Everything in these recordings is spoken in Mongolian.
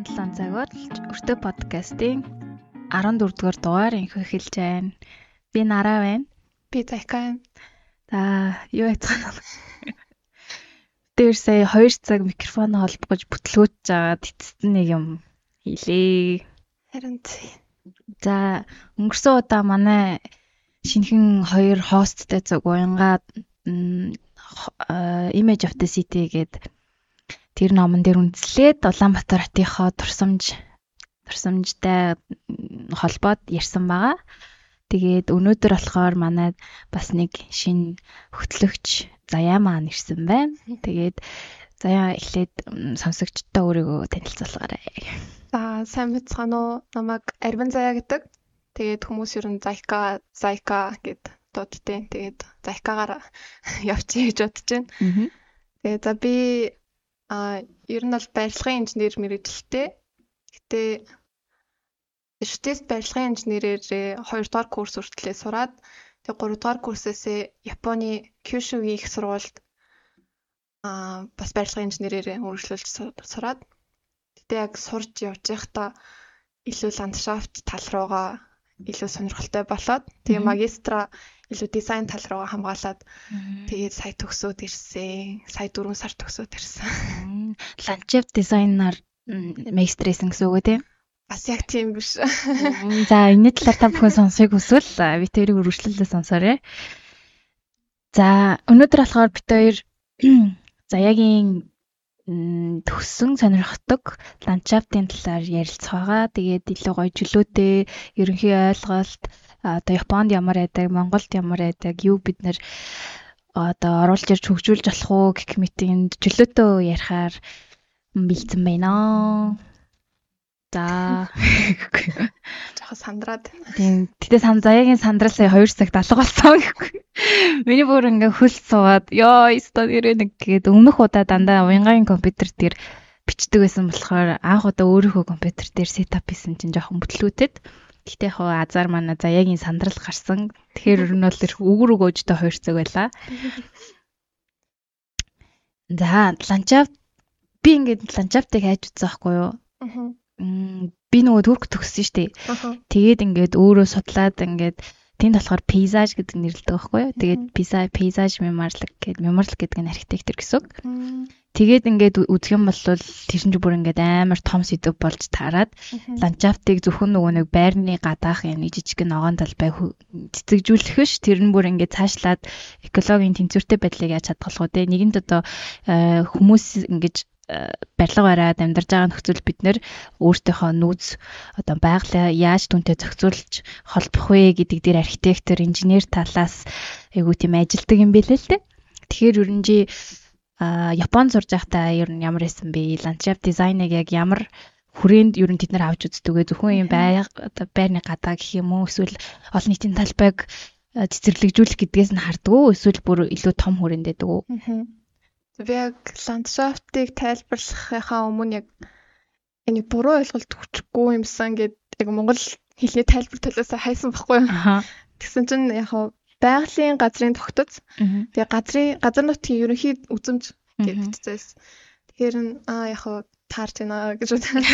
17 цагаар өртөө подкастын 14 дугаар дугаар инх эхэлж байна. Би Нараа байна. Би Зайка байна. За, юу яцгаана. Тэр сая 2 цаг микрофон холбогож бүтлгүүж жагаад эцэст нэг юм хийлээ. Харин За, өнгөрсөн удаа манай шинхэн хоёр хосттэй цаг уянгаад Image of the City гэдэг тэр номон дээр үндэслээд Улаанбаатар хотынхоо турсамж турсамжтай холбоод ярьсан байгаа. Тэгээд өнөөдөр болохоор манай бас нэг шинэ хөтлөгч Заяа маань ирсэн байна. Тэгээд Заяа эхлээд сонсогчдоо өөрийгөө танилцуулгаарай. За сайн бацгаана уу? Намайг Арвин Заяа гэдэг. Тэгээд хүмүүс ер нь Зайка, Зайка гэд дуудтیں۔ Тэгээд Зайкагаар явчих гэж бодож байна. Тэгээд за би А ер нь бол барилгын инженер мэрэгчлээ. Гэтэ Эрдэс барилгын инженерээр 2 дугаар курс хүртлээр сураад тэг 3 дугаар курсээсээ Японы Kyushu-гийн их сургуульд а бас барилгын инженерээр үргэлжлүүлж сураад гэтээ яг сурж явж байхдаа илүү ландшафт тал руугаа илүү сонирхолтой болоод тэгээ магистра илүү дизайн тал руу хамгаалаад тэгээд сая төгсөөд ирсэн. Сая 4 сар төгсөөд ирсэн. Ландшафт дизайнаар магистрээсэн гэсэн үг үү тийм? Бас яг тийм биш. За энэ талаар та бүхэн сонсохыг хүсвэл би тэрийг үргэлжлүүлээ сонсоорой. За өнөөдөр болохоор бит хоёр заяагийн төгсөн сонирхдаг ландшафтын талаар ярилцах байгаа. Тэгээд илүү гоё чөлөөтэй ерөнхий ойлголт одоо Японд ямар байдаг, Монголд ямар байдаг, юу бид нэр одоо оруулж ирж хөгжүүлж болох уу гэх мэтийн чөлөөтэй ярихаар бэлдсэн байна. За. Жохо сандраад. Тийм. Гэтэ сан заяагийн сандрал сая 2 цагт алга болсон гэхгүй. Миний бүр ингээ хөл суугаад ёо өстө нэрээ нэг гээд өмнөх удаа дандаа уянгагийн компьютер дээр бичдэг байсан болохоор анх удаа өөрийнхөө компьютер дээр сетап хийсэн чинь жоохон бүтлгүүтэд. Гэтэ яг азар манай заяагийн сандрал гарсан. Тэгэхээр ер нь бол өгөр өгөөжтэй 2 цаг байлаа. За, ландшафт би ингээд ландшафтыг хайж үзсэн байхгүй юу? Аа би нөгөө түрк төгссөн шүү дээ. Тэгээд ингээд өөрөө судлаад ингээд тэнд болохоор пейзаж гэдэг нэрлэдэг байхгүй юу? Тэгээд пейзаж, пейзаж меморлог гэдэг меморлог гэдэг нь архитектор гэсэн. Тэгээд ингээд үзэх юм бол тэр чинь бүр ингээд амар том сэдв болж таарад ландшафтыг зөвхөн нөгөө нэг байрны гадаах юм жижиг ногоон талбай цэцэгжүүлэх ш тэр нь бүр ингээд цаашлаад экологийн тэнцвэртэй байдлыг яаж хадгалах вэ? Нэгэнд одоо э, хүмүүс ингэж барилга бариад амьдарч байгаа нөхцөл бид нэр өөртөөхөө нүүц одоо байгалаа яаж түнтэй зохицуулж холбох вэ гэдэг дээр архитектор, инженер талаас айгуу тийм ажилдаг юм бэлээ л дээ. Тэгэхээр ерөнжи а Японд сурж байхдаа ер нь ямар байсан бэ? Ландшафт дизайныг яг ямар хүрээнд ер нь тэд нар авч үздэг вэ? Зөвхөн юм байрны гадаа гэх юм уу? Эсвэл олон нийтийн талбайг цэцэрлэгжүүлэх гэдгээс нь харддаг уу? Эсвэл бүр илүү том хүрээнд байдаг уу? Би яг ландшафтыг тайлбарлахынхаа өмнө яг энэ буруу ойлголт хүчгүй юмсан гэд яг монгол хэлний тайлбар талаас хайсан байхгүй юу. Тэгсэн чинь яг байгалийн газрын тогтоц. Тэгээ газрын газар нутгийн ерөнхий үзэмж гэж бичсэн. Тэгэхээр аа яг таарч байна гэж бодсон.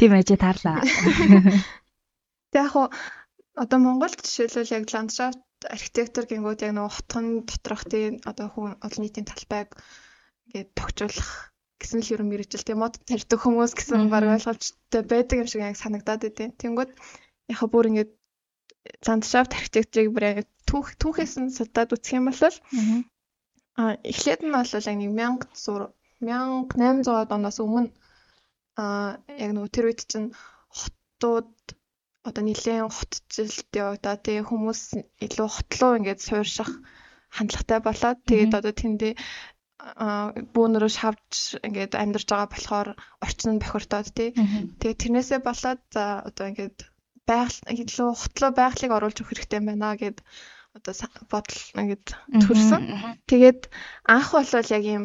Тийм ээжээ таарлаа. Тэгээ яг одоо Монголд жишээлбэл яг ландшафт архитектор гингүүд яг нөгөө хотхон доторх тийм одоо хүн олон нийтийн талбайг ингээд тогтжуулах гэсэн л ерөн мэрэгжил. Тийм мод тарьдаг хүмүүс гэсэн баг ойлголцтой байдаг юм шиг яг санагдаад байдیں۔ Тэнгүүд яг бүр ингээд ландшафт архитектурыг бүр түүх түүхээс нь судаад үзэх юм бол а эхлээд нь бол яг нэг 1600 1800 оноос өмнө а яг нөгөө тэр үед чинь хотууд одоо нэлээд хотжилт явагдаа тэгээ хүмүүс илүү хотлоо ингээд суурших хандлагатай болоод тэгээд одоо тэндээ бүүнөрөө шавж ингээд амьдарч байгаа болохоор орчин нь бохирдоод тий. Тэгээд тэрнээсээ болоод за одоо ингээд байгаль илүү хотлоо байгалыг оруулж өгөх хэрэгтэй байна гэд одоо бодол ингээд төрсөн. Тэгээд анх бол яг ийм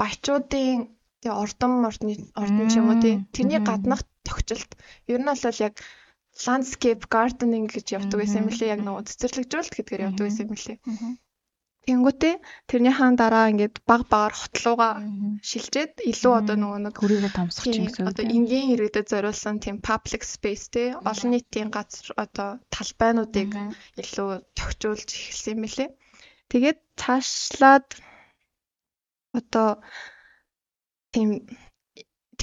баячуудын тэгээ ордон ордны ордон ч юм уу тий. Тэрний гаднах тогтчлт ер нь бол яг landscape gardening гэж явдаг байсан юм лээ. Яг нөгөө цэцэрлэгжүүлэлт гэдгээр явдаг байсан юм лээ. Тэнгүүтээ тэрнийхаа дараа ингээд баг багаар хотлууга шилжээд илүү одоо нөгөө нэг хүрээгээ томсгож юм гэсэн. Одоо энгийн иргэдэд зориулсан тийм public space те олон нийтийн газар одоо талбайнуудыг илүү тохижуулж эхэлсэн юм билэ. Тэгээд цаашлаад одоо тийм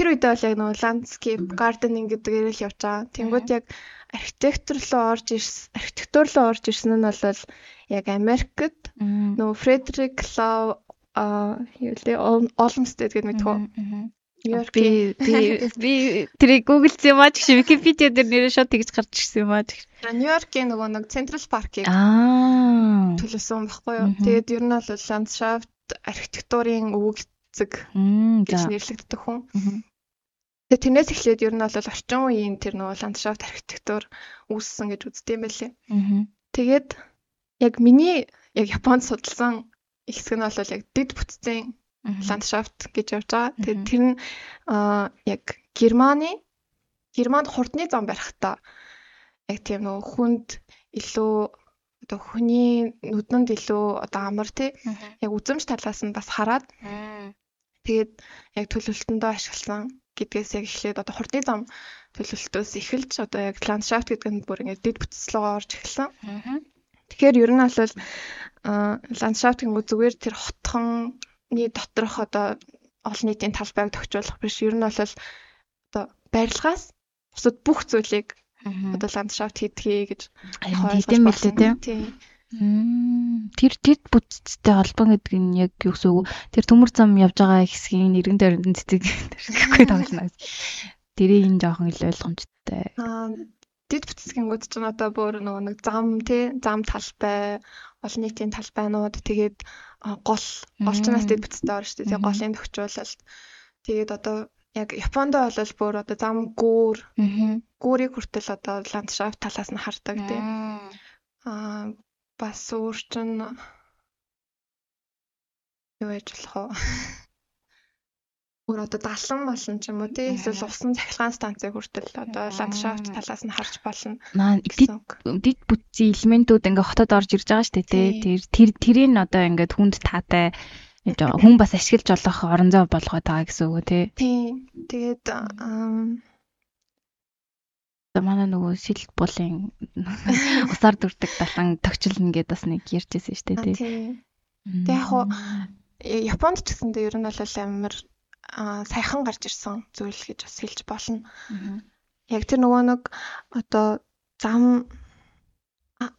тэр үедээ бол яг нөгөө landscape gardening гэдгээр л явж байгаа. Тэнгүүд яг архитектур руу орж ирсэн архитектур руу орж ирсэн нь бол яг Америкт нөгөө Фредерик Лав а юу лээ Олмстед гэдэг мэдхүү. Би би би тэрийг гуглдсан юм аа ч Википедиа дээр нэрээ шууд тэгж гарч ирсэн юм аа. Нью-Йоркийн нөгөө нэг паркийг аа төлөвсөн байхгүй юу. Тэгээд ер нь бол ландшафт архитектурын өвөг эцэг гэж нэрлэгддэг хүн. Тэгээ тэрнээс эхлээд ер нь бол орчин үеийн тэр нөгөө ландшафт архитектур үүссэн гэж үздэг юм байлээ. Тэгээд яг миний яг Японд судалсан хэсэг нь бол яг дэд бүтцийн ландшафт гэж явж байгаа. Тэгээд тэр нь яг Германы Германд хурдны зам барихтаа яг тийм нөгөө хүнд илүү одоо хүний нүдэнд илүү одоо амар тий яг үзэмж талаас нь бас хараад Тэгээд яг төлөвлөлтөндөө ашигласан гэдгээс яг эхлээд одоо хурдны зам төлөвлөлтөөс эхэлж одоо яг ландшафт гэдэг нь бүр ингээд дэд бүтцлөөгөө орж эхэлсэн. Тэгэхээр ер нь бол ландшафт гэнгүү зүгээр тэр хотхонны доторх одоо олон нийтийн талбайг тохижуулах биш. Ер нь бол одоо барилгаас бусад бүх зүйлийг одоо ландшафт хийдгээ гэж хэлдэм билээ тийм. Тэр тэр бүтцтэй холбоо гэдэг нь яг юу гэсэн үг тэр төмөр зам явж байгаа хэсгийн нэрэн дөрөнд цэцэг гэхгүй тоглоно. Тэрийг энэ жоохон илүү ойлгомжтой. Аа дэд бүтцгингүүд ч одоо бүр нөгөө нэг зам тий зам талбай олон нийтийн талбайнууд тэгээд гол голчнаас дэд бүтцтэй орно шүү дээ. Тэгээд голын төвчүүлэлт тэгээд одоо яг Японд бол бүр одоо зам гүүр гүүрийг хүртэл одоо ландшафт талаас нь хардаг тий. Аа бас өөр чинь юу яж болох вэ? Өөр одоо далан болсон ч юм уу тий эсвэл усан цахилгаан станцыг хүртэл одоо ландшафт талаас нь харж болно. Наа дид бүтцийн элементүүд ингээ хотод орж ирж байгаа дээ тий. Тэр тэрийг одоо ингээд хүнд таатай хүн бас ашиглаж болох орон зай болгоод байгаа гэсэн үг тий. Тий. Тэгээд манай нөгөө сэл булын усаар дүрдэг далан тогчлно гэдээ бас нэг ярьжсэн шүү дээ тий. Тэг яг хуу Японд ч гэсэндээ ер нь бол амар саяхан гарч ирсэн зүйл гэж бас хэлж болно. Яг тэр нөгөө нэг одоо зам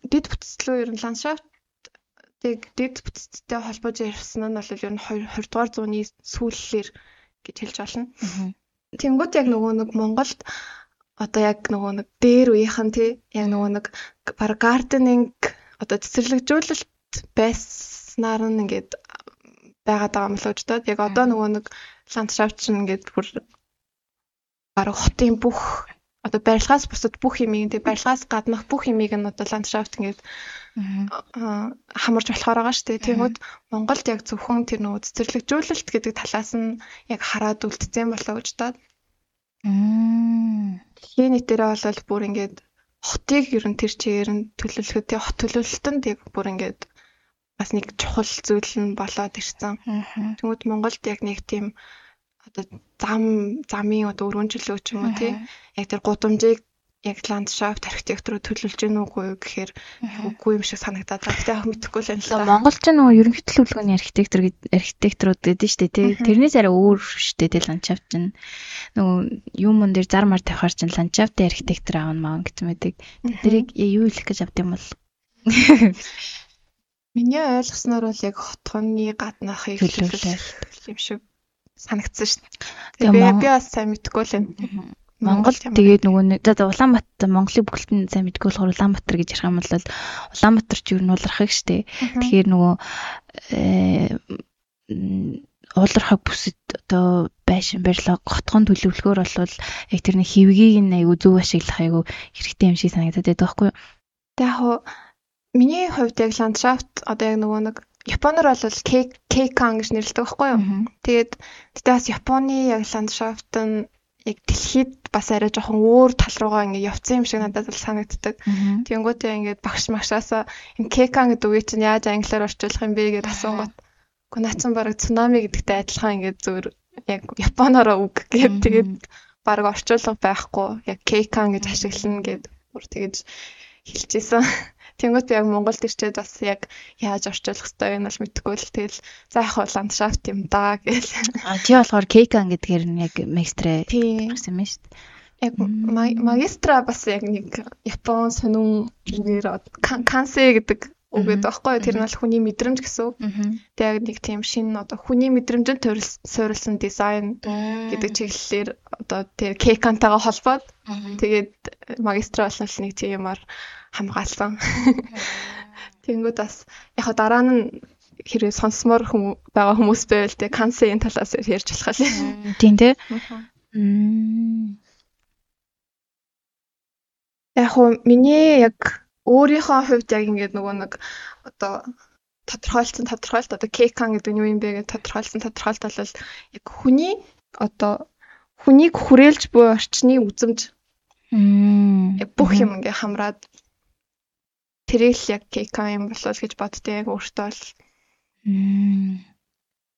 дэд бүтцлөө ер нь ландшафт тэг дэд бүтцтэй холбож ярьсан нь бол ер нь 20 дугаар зууны сүүллэр гэж хэлж болно. Тэнгүүд яг нөгөө нэг Монголд одоо яг нөгөө нэг дээр үеийнхэн тий яг нөгөө нэг баг гарденинг одоо цэцэрлэгжүүлэлт байснаар нь ингээд байгаад байгаа юм л өжтөөд яг одоо нөгөө нэг ландшафт чинь ингээд бүр баг хотын бүх одоо барилгаас бусад бүх юмыг тэг барилгаас гаднах бүх юмыг нь одоо ландшафт ингээд хамарч болохоор байгаа шүү дээ. Тэгмүүд Монголд яг зөвхөн тэр нөгөө цэцэрлэгжүүлэлт гэдэг талаас нь яг хараад үлдсэн болоо гэж даа. Дэлхийн нийтээрээ бол бүр ингээд хотыг ер нь тэр чигээр нь төлөвлөхөд тий хот төлөвлөлтөнд яг бүр ингээд бас нэг чухал зүйл нь болоод ирсэн. Тэгмүүд Монголд яг нэг тийм одоо зам замын одоо өргөнжлөө ч юм уу тий яг тэр гудамжийг яг ландшафт архитектуроо төлөвлөж гэнэ үгүй юу гэхээр үгүй юм шиг санагдаад байна. Гэтэ мэдэхгүй л байна л да. Монголч нөгөө ерөнхий төлөвлөгөөний архитектур архитектурууд гэдэг нь шүү дээ. Тэрнээс арай өөр шүү дээ ландшафт чинь. Нөгөө юм мөн дээр зар мар тавихаар чинь ландшафтын архитектур аавн маан гэсэн мэдэг. Тэрийг юу хэлэх гэж авд юм бол Миний ойлгосноор бол яг хотхоны гаднаахыг төлөвлөх юм шиг санагдсан шүү дээ. Тэгээ би бас сайн мэдэхгүй л байна. Монгол тэгээд нөгөө нэг за Улаанбаатар Монголын бүхэлдэн сайн мэдгүй болохоор Улаанбаатар гэж ярих юм бол Улаанбаатар ч юу нь уулархаг штэ. Тэгэхээр нөгөө э уулархаг бүсэд одоо байшин барилга хотхон төлөвлөгөөр болвол яг тэр нэг хэвгийг нь айгу зөв ашиглах айгу хэрэгтэй юм шиг санагдаад байдаг байхгүй юу? Тэг яг миний хувьд яг ландшафт одоо яг нөгөө нэг Японоор бол кейк кейкан гэж нэрлэдэг байхгүй юу? Тэгээд тэгтээ бас Японы яг ландшафт нь яг дэлхийд бас арай жоохон өөр тал руугаа ингээд явцсан юм шиг надад бол санагддаг. Тэнгүүтээ ингээд багш магшаасаа энэ кекан гэдэг үгийг чинь яаж англиар орчуулах юм бэ гэж асуугаад Гэхдээ наацсан баг цунами гэдэгтэй адилхан ингээд зөвөр яг японоор үг гэдэг тэгээд баг орчуулга байхгүй яг кейкан гэж ашиглана гэд бүр тэгэж хэлчихсэн. Тэнгүүт яг Монголд ирчээд бас яг яаж орчуулах хэвээр юм бол мэдэхгүй л тэгэл за яг хоо ландшафт юм да гэл. А тий болохоор кейкан гэдгээр нь яг магистрэ гэсэн юм шүү дээ. Яг магистра бас яг нэг Япон сонин үгээр кансе гэдэг үг гэдэг байхгүй тэр нь бол хүний мэдрэмж гэсэн үг. Тэгээд нэг тийм шинэ одоо хүний мэдрэмжэнд суурилсан дизайн гэдэг чиглэлээр одоо тэр кекантайгаа холбоод тэгээд магистр болсон нэг тийм юмар хамгаалсан. Тэнгүүд бас яг дараа нь хэрэг сонсомоор хүм байгаа хүмүүс байвал тэг кансийн талаас ярьж болох л. Тийм тий. Яг хөө миний яг өөрийнхөө хувьд яг ингээд нөгөө нэг одоо тодорхойлсон тодорхойлт одоо кейкан гэдэг нь юу юм бэ гэж тодорхойлсон тодорхойлт бол яг хүний одоо хүнийг хүрээлж буй орчны үзэмж бүх юм ингээ хамраад тэрийг л яг кейкан юм болов гэж боддөө яг өөртөө л.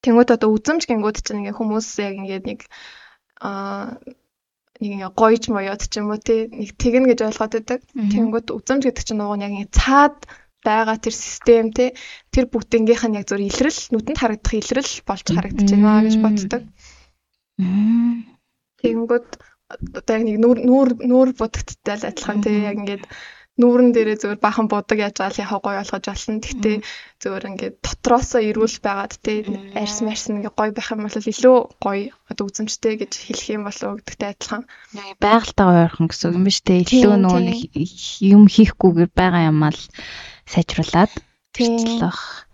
Тэнгүүд одоо үзэмж гингүүд чинь ингээ хүмүүс яг ингээд нэг аа нэг ингээ гоёж моёд ч юм уу тий нэг тэгнэ гэж ойлгоод байдаг. Тэнгүүд үзэмж гэдэг чинь нөгөө яг ингээ цаад байгаа тэр систем тий тэр бүгднгийнх нь яг зөв илрэл нүдэнд харагдах илрэл болж харагдаж байна гэж боддог. Тэнгүүд одоо яг нэг нүүр нүүр нүүр будагдтал адилхан тий яг ингээд нүүрэн дээрээ зөвөр бахан будаг яаж л яхаа гоё болгож олно. Гэхдээ зөвөр ингээд дотроосоо ирүүл байгаад те арьс марьс ингээ гоё байх юм бол илүү гоё одоо үзэмжтэй гэж хэлэх юм болов уу гэдэгтэй адилхан. Байгальтайгаа ойрхон гэсэн юм ба штэ. Илүү нэг юм хийхгүйгээр байгаа юм аа л сайжруулад бичлэх.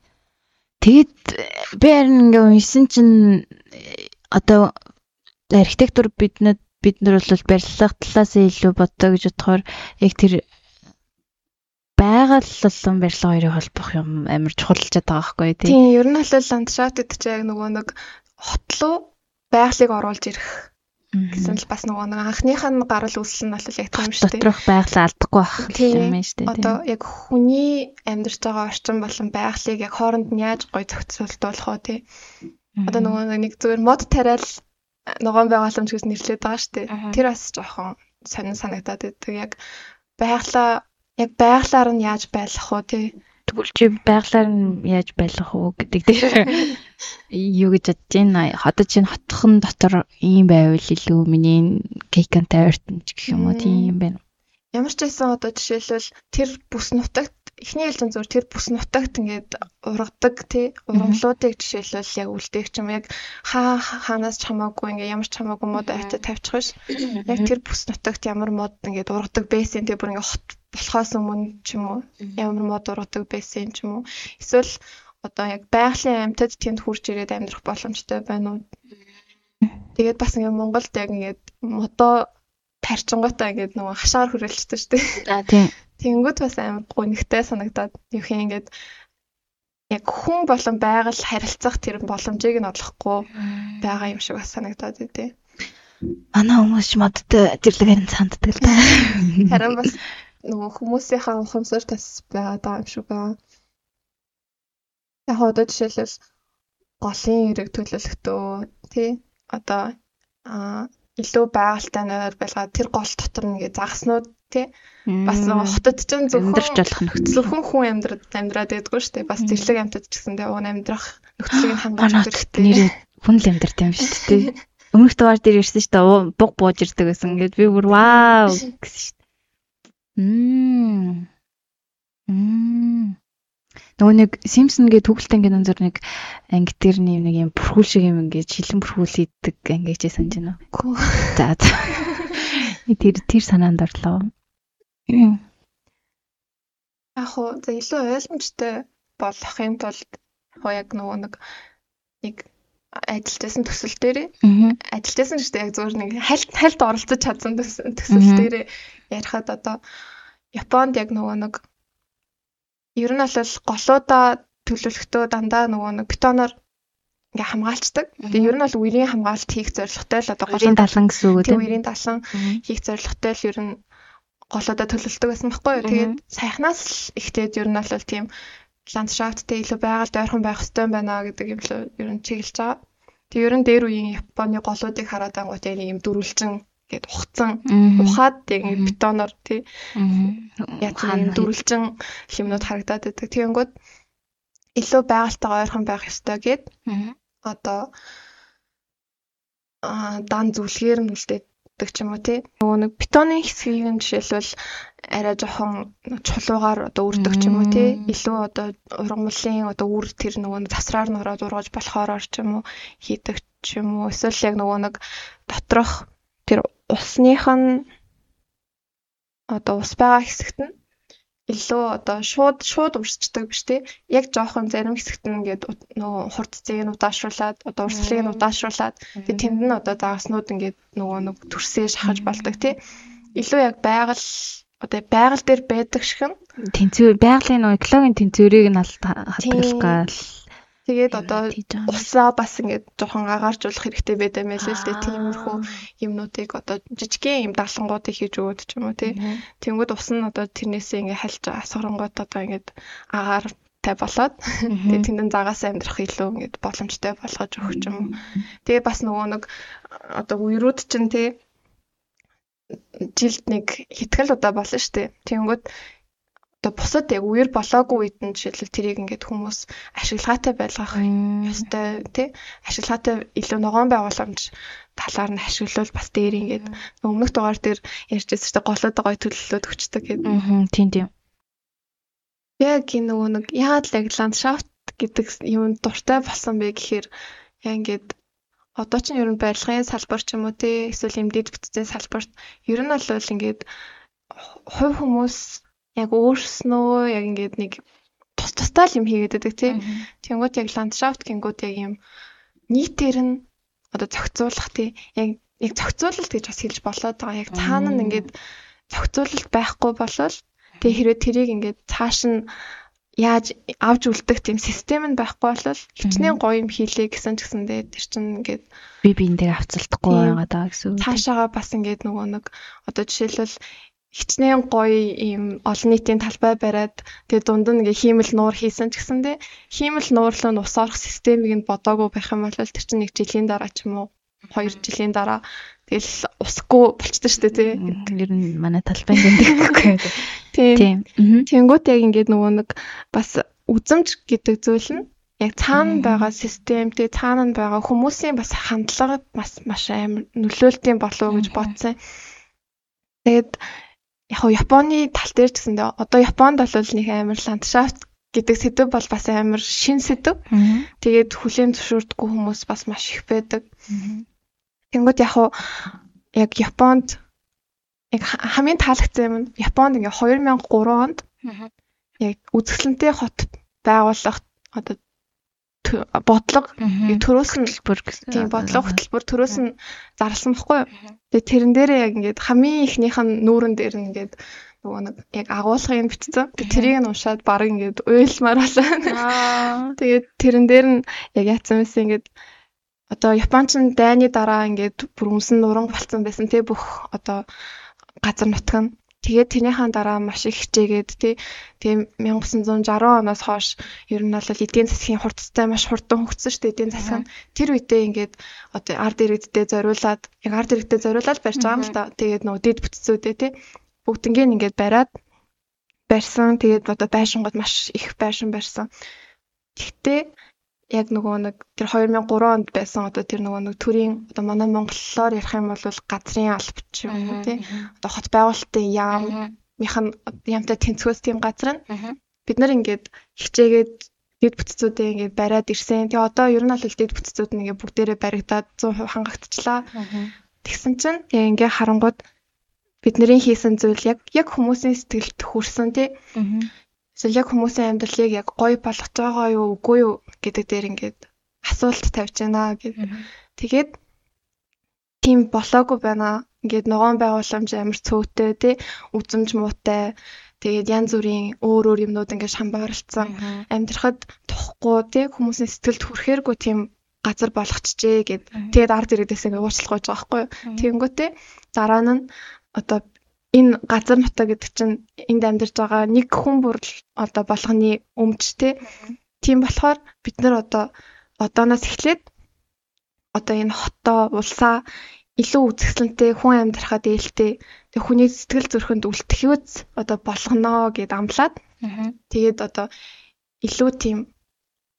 Тэгэд би харин ингээ уншсан чинь одоо архитектур биднэд бид нар бол барилга талаас илүү боддог гэж бодохоор яг тэр байгаль болон барилга хоёрыг холбох юм амар чухалчаад байгаа байхгүй тий. Тийм, ер нь бол ландшафт гэдэг чинь яг нөгөө нэг хотлоо байгалыг оруулж ирэх гэсэн л бас нөгөө нэг анхных нь гарал үүсэл нь бол яг тийм шүү дээ. Доторх байгалаа алдахгүй байх юм шүү дээ. Одоо яг хүний амьдарч байгаа орчин болон байгалыг яг хооронд нь яаж гоё зохицуулах уу тий. Одоо нөгөө нэг зүгээр мод тариал ногоон байгааламж гэж нэрлэдэг байгаа шүү дээ. Тэр бас жоохон сонин санагдаад байдаг. Яг байгалаа яг байглаар нь яаж байлах вэ тий? Тэгвэл чи байглаар нь яаж байлах уу гэдэг дээр юу гэж бодож байна. Одоо чинь хотхон дотор ийм байвал илүү миний кейкантай ойртон ч гэх юм уу? Тийм юм байна. Ямар ч байсан одоо жишээлбэл тэр бүс нутагт эхний ээлжин зур тэр бүс нутагт ингээд ургадаг тий? Ургамлуудыг жишээлбэл яг үлдээх юм яг хаа хаанаас ч хамаагүй ингээд ямар ч хамаагүй мод авчид тавьчих ш. Яг тэр бүс нутагт ямар мод ингээд ургадаг байсан тий? Бүр ингээд хот болохоос өмнө ч юм уу ямар мод ургадаг байсан ч юм уу. Эсвэл одоо яг байгалийн амьтад тэнд хурж ирээд амьдрах боломжтой байна уу? Тэгээд бас ингээд Монголд яг ингээд модоо тарчингуудаа ингээд нөгөө хашаар хүрээлчтэй шүү дээ. А тийм. Тэгэнгүүт бас амар гонигтай санагдаад юу хин ингээд яг хүн болон байгаль харилцах тэр боломжийг нь олохгүй байгаа юм шиг бас санагдаад байдээ. Манай хүмүүс модтой зэрлэгээр нь санддаг л да. Харин бас нөгөө хүмүүсийнхаа ухамсар тас байгаа юм шиг байна. Яг одоо жишээлбэл голын эрэг төлөвлөлтөө тий? Одоо а илүү байгальтай нойр байлгаад тэр гол дотор нэгэ загаснууд тий? Бас хотод ч зөвхөн амьдрч болох нөхцөл. зөвхөн хүн амьдраад амьдраад байдгүй шүү дээ. Бас зэрлэг амьтад ч гэсэн дээ уун амьдрах нөхцөлийг хангаж хэрэгтэй. нэрээ хүн л амьдрт юм шүү дээ өмнөх дугаар дээр ирсэн шүү дээ буг бууж ирдэг гэсэн. Ингээд би бүр вау! гэсэн шүү Мм. Мм. Нөгөө нэг Simpson гээ төгөлтөн гэнэ зур нэг анги дээр нэг юм бүрхүүл шиг юм ингээд шилэн бүрхүүл ийдэг анги гэж санаж байна. За. Тэр тэр санаанд орлоо. Яг хоо за илүү ойлгомжтой болохын тулд хоо яг нөгөө нэг нэг ажилтсан төсөл дээрээ. Ажилтсан шүү дээ яг зөвөр нэг хальт хальт оролцож чадсан төсөл дээрээ ярихад одоо Японд яг нөгөө нэг ер нь бол голуудаа төлөвлөхдөө дандаа нөгөө нэг бетоноор ингээ хамгаалцдаг. Тэгээ ер нь бол үерийн хамгаалалт хийх зорилготой л одоо голын далан гэсэн үг тийм үерийн далан хийх зорилготой л ер нь голоодоо төлөвлөлдөг байсан байхгүй юу. Тэгээд сайхнаас л ихтэй ер нь бол тийм ландшафттэй илүү байгаль ойрхон байх хэрэгтэй байна гэдэг юм л ер нь чиглэж байгаа. Тэг ер нь дээр үеийн Японы голуудыг хараад ангууд яг юм дөрвөлжин гээд ухцсан. Ухаад яг бетоноор тий яцхан дөрвөлжин юмнууд харагдаад байдаг. Тэгэнгүүт илүү байгальтайгаа ойрхон байх ёстой гэд одоо а дан зүлгээр нь үлдээд гэдэг ч юм уу тий. Нөгөө нэг бетоны хэсгийг нь жишээлбэл арай жоохон чулуугаар одоо үрдэг ч юм уу тий. Илүү одоо ургамлын одоо үр тэр нөгөө засраар ороод ургаж болохоор ч юм уу хийдэг ч юм уу. Эсвэл яг нөгөө нэг доторх тэр усных нь одоо ус байгаа хэсэгт нь илүү одоо шууд шууд урсчдаг биш тий. Яг жоохон зарим хэсэгт нь ингээд нөгөө хурдцыг нь удаашруулад одоо урсгалыг нь удаашруулад тэгээ тэнд нь одоо дааснууд ингээд нөгөө нэг төрсөө шахаж болдог тий. Илүү яг байгаль одоо байгаль дээр байдаг шиг нь тэнцвэр байгалийн нөгөө экологийн тэнцвэрийг нь хадгалах гал Тэгээд одоо усаа бас ингээд жоохон агааржуулах хэрэгтэй байдаг юм лээ л дээ. Тиймэрхүү юмнуудыг одоо жижигхэн юм даалгангуудыг хийж өгөөд ч юм уу тий. Тэнгүүд ус нь одоо тэрнээсээ ингээд хальж асгарангууд одоо ингээд агаар тай болоод тэгээ тэндэн загаас амьдрах илүү ингээд боломжтой болгож өгч юм. Тэгээ бас нөгөө нэг одоо үерүүд чинь тий жилд нэг хитгэл удаа болно шүү дээ. Тэнгүүд одоо бусад яг үер болоогүй үед нь жишээлбэл тэрийг ингээд хүмүүс ашиглагаатай байлгах ёстой тий ашиглагаатай илүү ногоон байгууламж талаар нь ашиглавал бас дээр ингээд өмнөх дугаар дээр ярьжсэн чинь голоод гоё төлөвлөлөд өчтдөг гэдэг. Аа тийм тийм. Яг энэ нөгөө нэг яагаад л ландшафт гэдэг юм дуртай болсон бэ гэхээр яг ингээд одоо ч ер нь барилгын салбар ч юм уу тий эсвэл эмдээд бүтцийн салбарт ер нь бол ингээд хувь хүмүүс яг өөрснөө яг ингээд нэг тус тустай л юм хийгээд байдаг тий. Тэнгүүд яг ландшафт гингүүд яг юм нийтээр нь одоо зохицуулах тий. Яг яг зохицуулалт гэж бас хэлж болоод байгаа. Яг цаана нь ингээд зохицуулалт байхгүй болол тэгээ хэрвээ тэрийг ингээд цааш нь яаж авч үлдэх тийм систем нь байхгүй болол хичнээн гоё юм хийлээ гэсэн ч гэсэндээ тэр чинь ингээд би биендээ авцалдахгүй байгаа даа гэсэн. Цаашаага бас ингээд нөгөө нэг одоо жишээлбэл хичнээн гоё ийм олон нийтийн талбай бариад тэгээ дунд нь ингээ хиймэл нуур хийсэн ч гэсэндээ хиймэл нуурлын ус орох системийг нь бодоогүй байх юм бол тэр чинь нэг жилийн дараа ч юм уу хоёр жилийн дараа тэгэл усгүй болчтой шүү дээ тий. Ер нь манай талбай гэндэхгүй. Тийм. Тэнгүүт яг ингээд нөгөө нэг бас үзэмж гэдэг зүйл нь яг цаана байгаа систем тий цаана байгаа хүмүүсийн бас хандлага бас маш амар нөлөөлтийн болов уу гэж бодсон. Тэгээд яг нь Японы тал дээр ч гэсэндээ одоо Японд бол нэг амар ландшафт гэдэг сэдв бол бас амар шин сэдв. Тэгээд хүлээн зөвшөөрдөггүй хүмүүс бас маш их байдаг. Тэнгүүд яг уу яг Японд яг хамгийн таалагдсан юм нь Японд ингээ 2003 онд яг үзэсгэлэнтэй хот байгуулах одоо бодлого төрөөс нь хөтөлбөр гэсэн. Тийм бодлого хөтөлбөр төрөөс нь зарласан баггүй юу? Тэгээ тэрэн дээрээ яг ингээд хамгийн ихнийх нь нүүрэн дээр нь ингээд нөгөө нэг яг агуулгыг нь бичсэн. Тэрийг нь уншаад баг ингээд уйлмаар болсон. Тэгээд тэрэн дээр нь яг яатсан байсан ингээд одоо Японч нь дайны дараа ингээд бүр өмсөн нуран болцсон байсан тий бүх одоо газар нутг нь Тэгээд тэрнийхэн дараа маш их хичээгээд тий тийм 1960 оноос хойш ер нь бол эдийн засгийн хурдтай маш хурдан хөгжсөн шүү дээ эдийн засаг. Тэр үедээ ингээд одоо ард иргэдтэй зориулаад яг ард иргэдтэй зориулаад барьж байгаа юм л да. Тэгээд нөгөө дэд бүтцүүдээ тий бүгднгээ ингээд бариад барьсан. Тэгээд одоо байшингууд маш их байшин барьсан. Гэхдээ яг нөгөө нэг тэр 2003 онд байсан. Одоо тэр нөгөө нэг төрийн одоо манай монголоор ярих юм бол газрын албач юм уу тий? одоо хот байгуулалтын яам нь ямтай тэнцвээс тийм газар нь. Бид нар ингээд хичээгээд дэд бүтцүүдээ ингээд бариад ирсэн. Тэгээ одоо ер нь бол дэд бүтцүүд нь ингээд бүгдээрээ баригдаад 100% хангагдчихлаа. Тэгсэн чинь яг ингээд харангууд бидний хийсэн зүйл яг яг хүмүүсийн сэтгэлд хүрсэн тий. Эсвэл яг хүмүүсийн амьдралыг яг гоё болгож байгаа юу үгүй юу гэдэг дээр ингээд асуулт тавьж байна гэдэг. Тэгээд тийм болоогүй байна. Ингээд ногоон байгууламж амар цөөтэй тий. Үзэмж муутай. Тэгээд янз бүрийн өөр өөр юмнууд ингээд шамбаарлцсан амьдрахад тухгүй тий. Хүмүүсийн сэтгэлд хүрэхээргүй тийм газар болгочихжээ гэд. Тэгээд ард ирээдээс ингээ уучлах байж байгаа байхгүй. Тэгэнгүүтээ дараа нь одоо энэ газар нутаг гэдэг чинь энд амьдарч байгаа нэг хүн бүр одоо болгоны өмч те. Тийм болохоор бид нар одоо одооноос эхлээд одоо энэ хотоо улсаа илүү үзэсгэлэнтэй хүн амьдрахад ээлтэй тэг хүний сэтгэл зүрхэнд үлтгэвэц одоо болгоно гэд амлаад тэгээд одоо илүү тийм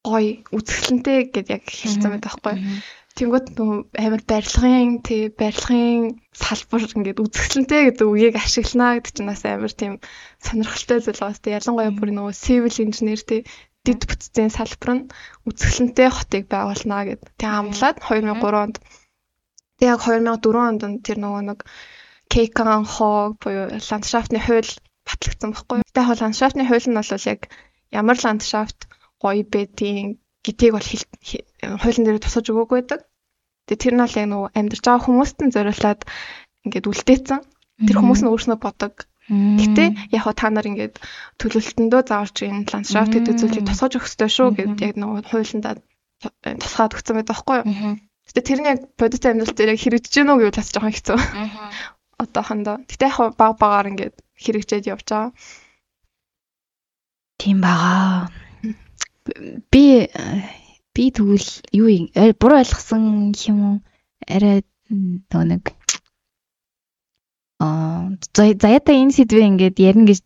гоё үзэсгэлэнтэй гэд яг хэлсэн байдаг байхгүй. Тэнгүүт амар барилгын тий барилгын салбар ингээд үзэсгэлэнтэй гэдэг үгийг ашиглана гэдэг чинь бас амар тийм сонирхолтой зүйл тест. Ялангуяа бүр нөгөө civil engineer тий дэд бүтцийн салбар нь үзэсгэлэнтэй хотыг байгуулна гэд. Тэг амлаад 2003 онд тэг яг 2004 онд тэр нөгөө нэг Кейкан хоо буюу ландшафтны хууль батлагдсан байхгүй. Тэг яг ландшафтны хууль нь бол яг ямар ландшафт гоё байдгийг гэдгийг бол хуулийн дээр тусгаж өгөөгүй байдаг. Тэгээ тэр нь бол яг нөгөө амьдарч байгаа хүмүүст нь зориулаад ингээд үлдээсэн. Тэр хүмүүс нь өөрснөө бодог. Гэтэ яг та нар ингээд төлөвлөлтөндөө зааварч энэ ландшафт гэдэг зүйлийг тусгаж өгөх ёстой шүү гэдээ яг нөгөө хуулиндаа тусгаад өгсөн байдаг байхгүй юу? Гэтэ тэр нь яг бодит амьдрал дээр яг хэрэгжиж гэнэ үү гэж бас жоохон хэцүү. Одоохондоо. Гэтэ яг баг багаар ингээд хэрэгжээд явж байгаа. Тийм баа. Би би тэгвэл юу юм буруу ойлгосон юм уу? Арай нөгөө нэг аа заяата энэ сэдвээ ингээд ярина гэж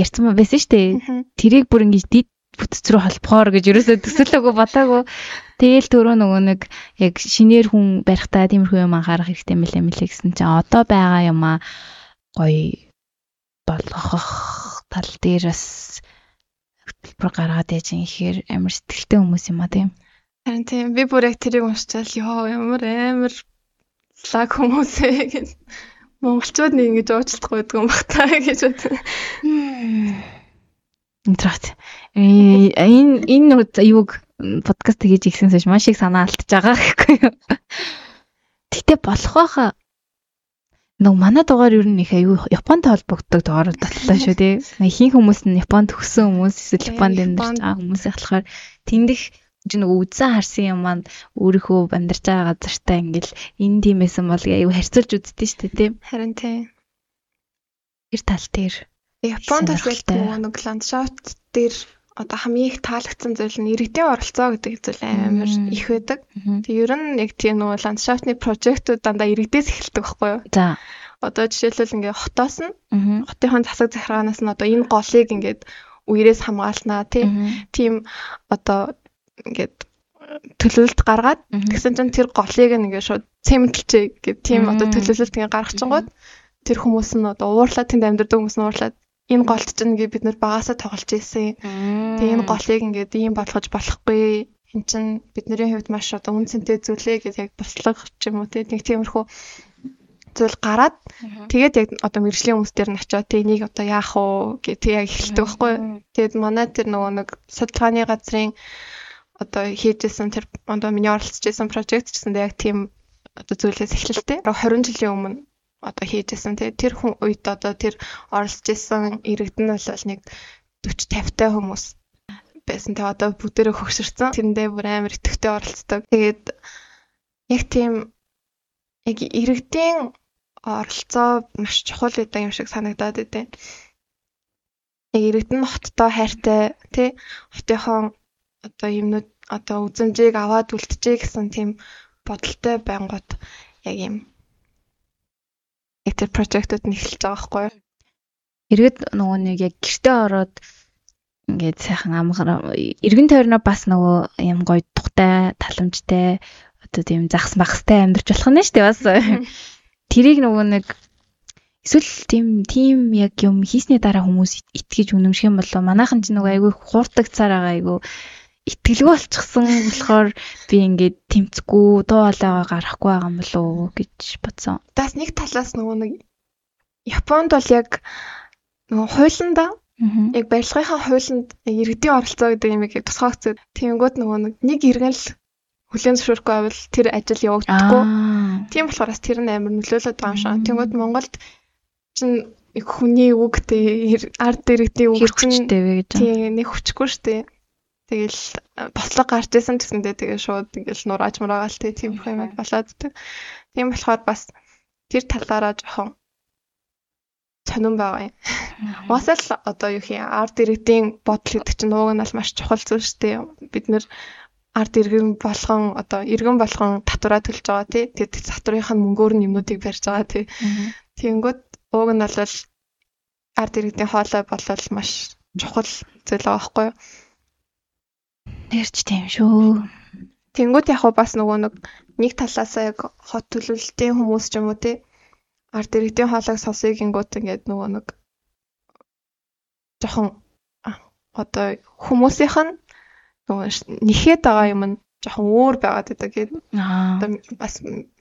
ярьсан байсан шүү дээ. Тэрийг бүр ингэж дид бүтц рүү холбохоор гэж ерөөсөө төсөөлөөгүй бодоагүй. Тэгээл төрөө нөгөө нэг яг шинээр хүн барихтаа тиймэрхүү юм анхаарах хэрэгтэй мэлээ мэлээ гэсэн чинь одоо байгаа юм аа гоё болгох тал дээр бас хөтөлбөр гаргаад яж ихээр амар сэтгэлтэй хүмүүс юм а тийм. Харин тийм би бүр яг тэрийг уншчаал ёо ямар амар лаг хүмүүс ээ гэж монголчууд нэг ингэж уучлах байдаг юм бах таа гэж бод. Интрат. Энэ энэ юуг подкаст хийж ихсэнсэж маш их санаа алдчихж байгаа гэхгүй юу. Гэтэ болох байхаа Нэг манай дугаар ер нь их аюу Японтой холбогддог дугаар татлаа шүү тий. Хин хүмүүс нь Японд төгсөн хүмүүс эсвэл Японд амьдарч байгаа хүмүүс болохоор тэндих чинь үзэн харсан юм маань өөрийнхөө амьдарч байгаа газартаа ингээл энэ тиймээсэн бол аюу харьцуулж үздэг шүү дээ тий. Харин тий. Тэр тал дээр Японд бас яг нэг ландшафт дээр одоо хамгийн их таалагдсан зүйл нь иргэдийн оролцоо гэдэг зүйл амар их байдаг. Тэг ер нь яг тийм нөгөө ландшафтны прожектууд дандаа иргэдээс эхэлдэг байхгүй юу? За. Одоо жишээлбэл ингээ хотоос нь хотынхон засаг захиргаанаас нь одоо энэ голыг ингээд үерээс хамгаалнаа тийм одоо ингээд төлөвлөлт гаргаад тэгсэн чинь тэр голыг ингээ шууд цементэлчээ гэх тийм одоо төлөвлөлт ингээ гаргachингууд тэр хүмүүс нь одоо уурлаад тэнд амьдардаг хүмүүс нь уурлаад энэ голт ч ингээ бид нар багасаа тоглож ирсэн. Тэгээ энэ голыг ингээд ийм болгож болохгүй. Эн чин бидний хувьд маш одоо үнцэнтэй зүйлээ гэж яг туслах ч юм уу тийм тиймэрхүү зүйл гараад тэгээд яг одоо мэрэгжлийн хүмүүс дээр нь очиод тэ энийг одоо яах уу гэх тэг яг эхэлдэг байхгүй. Тэгээд манай тэр нөгөө нэг судалгааны газрын одоо хийжсэн тэр одоо миний оролцож байсан прожект гэсэн яг тийм одоо зүйлээс эхэлэлтэй. 20 жилийн өмнө одоо хийжсэн тий тэр хүн үед одоо тэр оролцож исэн иргэдэн нь бол нэг 40 50 та хүмүүс байсан. Тэгээ одоо бүгдээрээ хөгшөрсөн. Тэрэндээ бүр амар итгэвтэй оролцдог. Тэгээд яг тийм яг иргэдийн оролцоо маш чухал гэдэг юм шиг санагдаад байдیں۔ Яг иргэдэн хоттой хайртай тий хотынхон одоо юмнууд одоо үзэмжийг аваад үлдчихэ гэсэн тийм бодолтой байнгут яг юм тэр прожектууд нь эхэлж байгаа байхгүй юу? Иргэд нөгөө нэг яг гэртээ ороод ингээд сайхан амгар эргэн тойрноо бас нөгөө юм гоё тухтай таламжтай одоо тийм загас багастай амьдарч болох нь шүү дээ бас. Тэрийг нөгөө нэг эсвэл тийм тийм яг юм хийсний дараа хүмүүс итгэж үнэмших юм болоо манайхан ч нөгөө айгүй хуурдаг цаар байгаа айгүй итгэлгүй болчихсон болохоор би ингээд тэмцэхгүй дуу хоолойгоо гарахгүй байгаа юм болов уу гэж бодсон. Тас нэг талаас нөгөө нэг Японд бол яг нөгөө хуулиндаа яг барилгынхаа хуулинд иргэдийн оролцоо гэдэг юм яг тусгаагцсан. Тэнгүүд нөгөө нэг иргэн л хүлэн зөвшөөрөхгүй байвал тэр ажил явагдахгүй. Тийм болохоор бас тэр нь амар нөлөөлөд байгаа юм шиг. Тэнгүүд Монголд чинь хүний үг дээ ард иргэдийн үг чинь тийм нэг хүчгүй шүү дээ. Тэгэл бослог гарч исэн гэсэндээ тэгээ шууд ингээл нурааж мураагаал тий тийм их юм болоод тэг. Тийм болохоор бас тэр талаараа жоохон сонирн байгаа юм. Уусаа л одоо юу хий арт иргэдийн бодол гэдэг чинь нууг нь бол маш чухал зүйл шүү дээ. Бид нэр арт иргэн болгон одоо иргэн болгон татвараа төлж байгаа тий. Тэгээд татврынх нь мөнгөөр нь юмнуудыг барьж байгаа тий. Тэнгүүд ууг нь бол арт иргэдийн хоолой болол маш чухал зүйл байгаа байхгүй юу? Тэрч тийм шүү. Тэнгүүд яг бас нөгөө нэг нэг талаасаа яг хот төлөвлөлтийн хүмүүс ч юм уу тий арт иргэдийн хоолойг сонсъё гингүүт ингээд нөгөө нэг жоохон одоо хүмүүсийнх нь нөгөө нэхэд байгаа юм нь жоохон өөр байгаад байдаг гэдэг. Одоо бас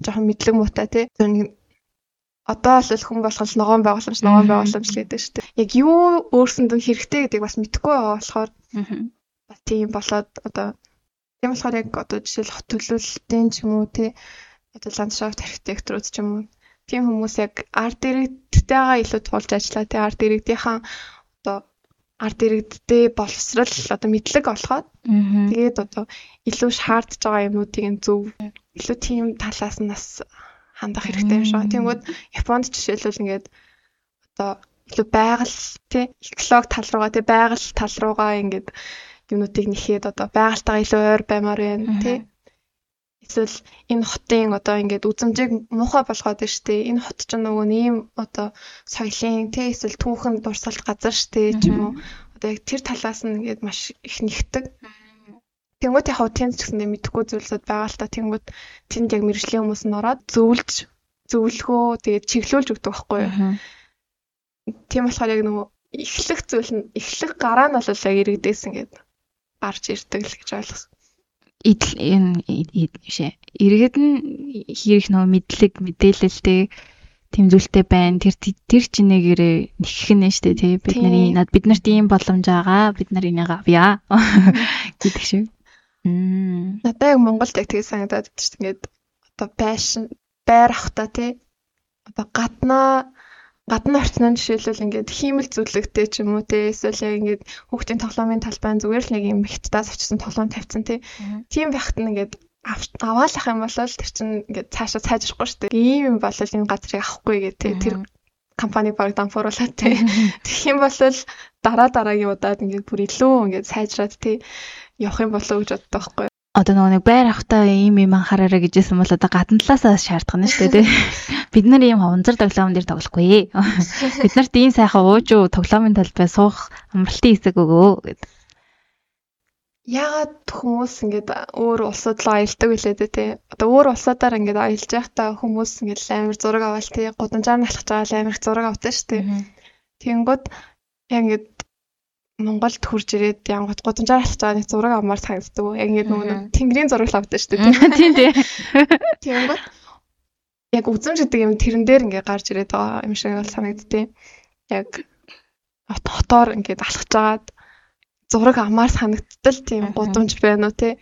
жоохон мэдлэг муутай тий. Одоо бол хүн болгол ногоон байгууламж ногоон байгууламж гэдэг шүү дээ. Яг юу өөрсөнд нь хэрэгтэй гэдгийг бас мэдэхгүй байгаа болохоор бас тийм болоод одоо тийм болохоор яг одоо жишээл хот төлөвлөлтийн ч юм уу тий одоо ландшафт архитектурууд ч юм уу тийм хүмүүс яг арт иргэдтэйгээ илүү тулж ажиллаа. Тэгээ арт иргэдийнхаа одоо арт иргэдтэй боловсрал одоо мэдлэг олгоод тэгээд одоо илүү шаардж байгаа юмнуудыг зөв илүү тийм талаас нь бас хандах хэрэгтэй юм шиг. Тэнгүүд Японд жишээлбэл ингээд одоо илүү байгаль тий эколог тал руугаа тий байгаль тал руугаа ингээд юмнуудыг нэхээд одоо байгальтайгаа илүү ойр баймаар байна тий. Эсвэл энэ хотын одоо ингээд үзмжийг муухай болгоод байна штэ. Энэ хот ч нөгөө нэм одоо соёлын тий эсвэл түүхэн дурсгалт газар штэ ч юм уу. Одоо яг тэр талаас нь ингээд маш их нэгтэг Тэнгүүд яг хав тэнд ч гэсэндээ мэдхгүй зүйлсүүд байгаа л та. Тэнгүүд тэнд яг мэрэгжлийн хүмүүс нь ороод зөвлөж зөвлөхөө тэгээд чиглүүлж өгдөг байхгүй юу. Тийм болохоор яг нөгөө эхлэх зүйл нь эхлэх гараа нь бол яг иргэдээсэн гэдэг гарч ирдэг л гэж ойлгосон идэл энэ бишээ. Иргэд нь хийх нөө мэдлэг мэдээлэлтэй тэмзүүлтэй байна. Тэр тэр чинээгээрээ нэхэх нь штэ тий. Бидний над бид нарт ийм боломж байгаа. Бид нар энийг авъя гэдэг шиг. Мм. Надад яг Монголд яг тэгээ санагдаад байна дээ. Ингээд одоо байшин байр ахта тий. Одоо гаднаа гадны орчноо жишээлбэл ингээд хиймэл зүлэгтэй ч юм уу те эсвэл яг ингээд хүүхдийн тоглоомын талбайн зүгээр л нэг юм хятадаас очсон тоглоом тавьсан те. Тийм байхад нь ингээд аваалах юм бол тэр чинь ингээд цаашаа сайжрахгүй шүү дээ. Ийм юм бол энэ газрыг авахгүй гэ те. Тэр компани баг дампууруулаад те. Тэгэх юм бол дараа дараагийн удаад ингээд бүр илүү ингээд сайжраад те. Явах юм болоо гэж боддог байхгүй одоо нөгөө нэг байр ахтаа ийм юм анхаараарай гэжсэн бол одоо гадна талаасаа шаардах нь шүү дээ тий. Бид нар ийм унзар тоглоом дээр тоглохгүй. Бид нарт ийм сайхан ууж уу тоглоомын талбай суух амралтын хэсэг өгөө гэд. Яагаад хүмүүс ингээд өөр улсууд руу аялдаг билээ дээ тий. Одоо өөр улсуудаар ингээд аялж байхдаа хүмүүс ингээд амар зураг аваал тий. Гудамжаар нь алхаж байгаа амар их зураг авдаг шүү дээ. Тэнгүүд яг ингээд Монголд хурж ирээд янгот гудамжаар алхаж байгаа нэг зураг авмаар санагддаг. Яг ингээд нөгөө тэнгэрийн зураг л авдаг шүү дээ. Тийм тийм. Тэнгүүд яг үзмж гэдэг юм тэрэн дээр ингээд гарч ирээд байгаа юм шиг бол санагдтыг. Яг хотоор ингээд алхаж агаад зураг амаар санагдтал тийм гудамж байна уу те.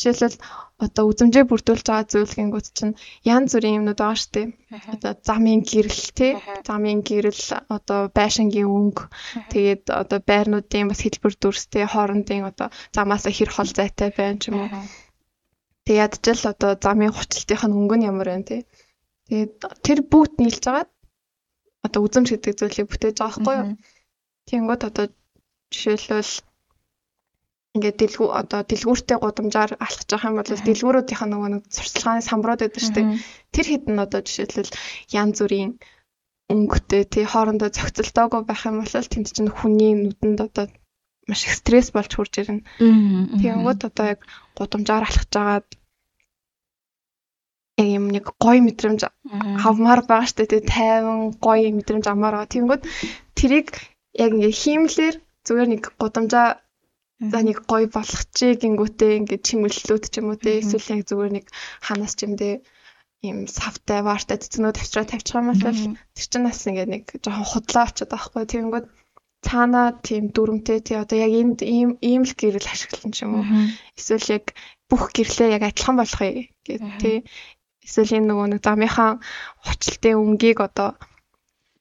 Жишээлбэл одоо үзмжээ бүрдүүлж байгаа зүйлгэнгүүд чинь янз бүрийн юмнууд байгаа шүү дээ. Одоо замын гэрэл тий. Замын гэрэл одоо байшингийн өнгө тэгээд одоо байрнуудын бас хэлбэр дүрстэй хоорондын одоо замаасаа хэр хол зайтай байна ч юм уу. Тэгээд ядчил одоо замын хувцалтынх нь өнгө нь ямар байна тий. Тэгээд тэр бүгд нийлж агаад одоо үзмж гэдэг зүйлийг бүтээж байгаа байхгүй юу? Тэнгүүд одоо жишээлбэл ингээд дэлгүү одоо дэлгүүртэй гудамжаар алхаж байгаа юм бол дэлгүүрүүдийнх нь нөгөө нэг сурталчилгааны самбарууд байдаг шүү дээ. Тэр хэдэн одоо жишээлбэл янз бүрийн өнгөтэй тий хоорондоо зохицолтойгоо байх юм бол тэнд чинь хүний нүдэнд одоо маш их стресс болж хурж ирнэ. Тэгэнгүүт одоо яг гудамжаар алхаж байгаад яг юм нэг гоё мэдрэмж авмаар байгаа шүү дээ. Тайван гоё мэдрэмж амаар байгаа. Тэгэнгүүт тэрийг яг ингээ хиймлэр зүгээр нэг гудамжаа За нэг гоё болгочихээ гингүүтээ ингээд чимэрлэлүүд ч юм уу те эсвэл яг зүгээр нэг ханаас ч юм те ийм савтай вартай цэцнүүд авчраа тавьчих юм бол тэр чинь бас ингээд нэг жоохон худлаа очиод байхгүй. Тэгэнгүүт цаанаа тийм дүрмтэй тий одоо яг энд ийм ийм л гэрэл ашиглан ч юм уу. Эсвэл яг бүх гэрлээ яг адилхан болохыг тий. Эсвэл энэ нөгөө нэг замынхаа хучлтын өнгийг одоо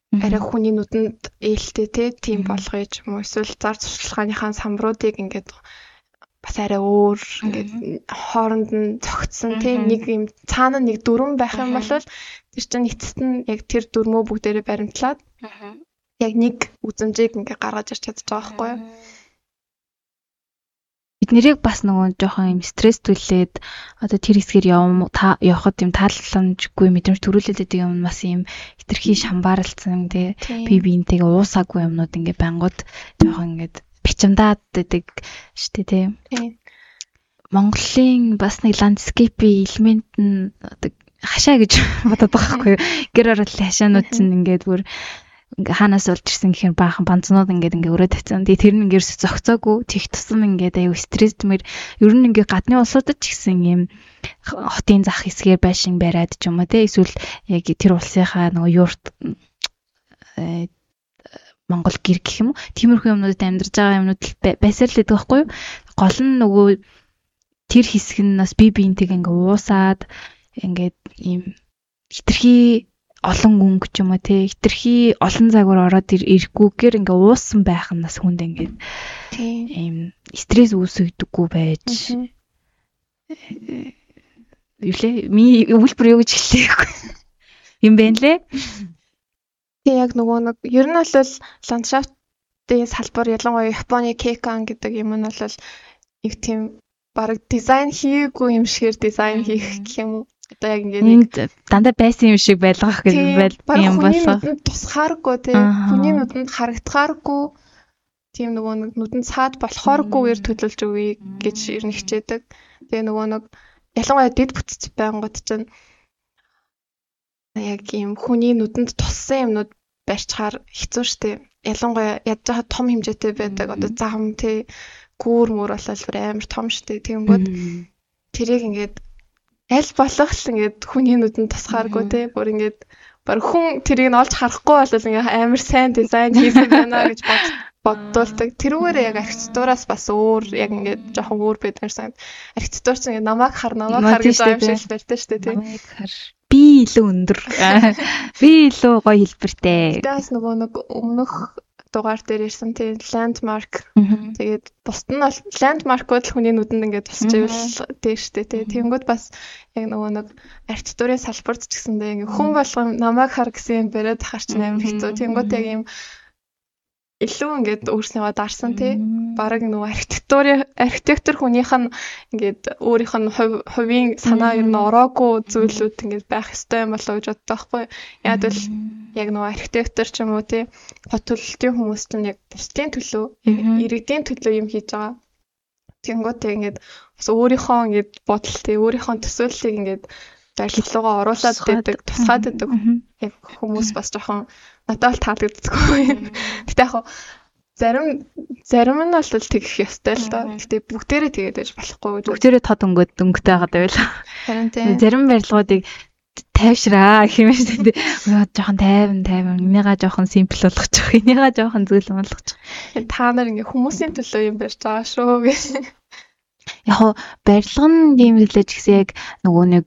арай хүний нүдэнд ээлтэй те тийм болгоё ч юм уу? Эсвэл зар сурталчилгааныхаа самбаруудыг ингээд бас арай өөр ингээд хооронд нь цогцсон тийм нэг юм цаана нэг дүрм байх юм бол тэр чинь эцэст нь яг тэр дүрмөө бүгдээрээ баримтлаад яг нэг үзмжийг ингээ гаргаж ирч чадчих байгаа байхгүй юу бид нэрийг бас нөгөө жоохон юм стресс түлээд одоо тэр хэсгээр явм та явхад юм тааламжгүй мэдрэмж төрүүлээд байдаг юм бас юм хитрхи шамбаралцсан тий би биентэйгээ уусаагүй юмнууд ингээ бангууд жоохон ингээд бичимдаад байдаг штэ тий Монголын бас нэг ландскейпийн элемент нь хашаа гэж бодоод байгаа юу? Гэр оролтын хашаанууд чинь ингээд бүр ингээ хаанаас болж ирсэн гэхээр баахан банцнууд ингээд ингээ өрөө тавьсан. Тэгээ тэр нь ингээ зөгцөөгүй тех тусам ингээд аюу стрессмэр ер нь ингээ гадны улсуудад ч гэсэн юм хотын зах хэсгээр байшин бариад ч юм уу те. Эсвэл яг тэр улсынхаа нөгөө юурт э, Монгол гэр гэх юм уу? Тиймэрхүү юмнуудад амьдарч байгаа юмнууд байсаар л байдаг байхгүй юу? Гол нь нөгөө тэр хэсэг нь бас би биентэйг ингээ уусаад ингээд ийм хитрхи олон өнгө ч юм уу те хитрхи олон загвар ороод ирэхгүйгээр ингээ уусан байх нь бас хүнд ингээд тийм стресс үүсгдэггүй байж. Юу лээ? Ми үйлбэр юу гэж хэлээ юм бэ лээ тий яг нөгөө нэг ер нь бол ландшафтын салбар ялангуяа Японы кейкан гэдэг юм нь бол их тийм баг дизайн хийгээгүй юм шигээр дизайн хийх гэх юм уу одоо яг ингээд дандаа байсан юм шиг байлгах гэж юм болоо. Тусахааргүй тий. Хүний нүдэнд харагдахааргүй тийм нөгөө нэг нүдэнд цаад болохооргүйгээр төлөвлөж өгье гэж ирнэ хичээдэг. Тэгээ нөгөө нэг ялангуяа дэд бүтц байнгут чинь яг юм хүний нүдэнд туссан юмнууд барьчихаар хэцүү шттэ. Ялангуяа ядж байгаа том хэмжээтэй байдаг одоо зам тий гүүр мөр болол амар том шттэ. Тэгэнгүүт тэрийг ингээд аль болох л ингээд хүний нүдэнд тасгааргүй те бүр ингээд баг хүн тэрийг нь олж харахгүй бол ингээд амар сайн дизайн хийсэн байна гэж боддуулдаг. Тэрүүгээр яг архитектураас бас өөр яг ингээд жоохон өөр байдаг сан. Архитектур чинь намайг хар намайг хар гэж аим шиг байлтай шүү дээ тийм. Би илүү өндөр. Би илүү гоё хэлбэртэй. Тэгээс нөгөө нэг өмнөх дугаар дээр ирсэн тийм ландмарк. Тэгээд бусд нь бол ландмаркууд л хүний нүдэнд ингээд тусч ивэл дээштэй тий. Тэнгүүд бас яг нөгөө нэг архитектурын салбарт ч гэсэндээ ингээд хүн болгон намайг хар гэсэн юм бариад харч амар хэцүү. Тэнгүүд яг юм илүү ингээд өөрснийгөө дарсан тий. Бараг нөгөө архитектурын архитектор хүнийх нь ингээд өөрийнх нь хувийн санаа ер нь ороогүй зүйлүүд ингээд байх ёстой юм болоо гэж боддог байхгүй. Яг л яг нөгөө архитектор ч юм уу тий. Хот төлөлтийн хүмүүс чинь яг бусдын төлөө, иргэдийн төлөө юм хийж байгаа. Тэнгүүтээ ингээд бас өөрийнхөө ингээд бодол тий, өөрийнхөө төсөөллийг ингээд зорилгоогоо оруулаад байдаг, тусгаад байдаг. Яг хүмүүс бас жоохон надад бол таалагддаггүй. Гэтэ яг зарим зарим нь бол тэгэх ёстой л доо. Гэтэ бүгдээрээ тэгээд байж болохгүй. Бүгдээрээ тод өнгөд өнгөтэй хагаад байвал. Харин тийм. Зарим барилгуудыг тайвшраа хэмээн. Өө жоохон тайван тайван. Энийга жоохон симпл болгочих. Энийга жоохон зөөлөн болгочих. Та нар ингээ хүмүүсийн төлөө юм барьж байгаа шүү гэж. Яг барилга нь юм хэлэж гисэн яг нөгөө нэг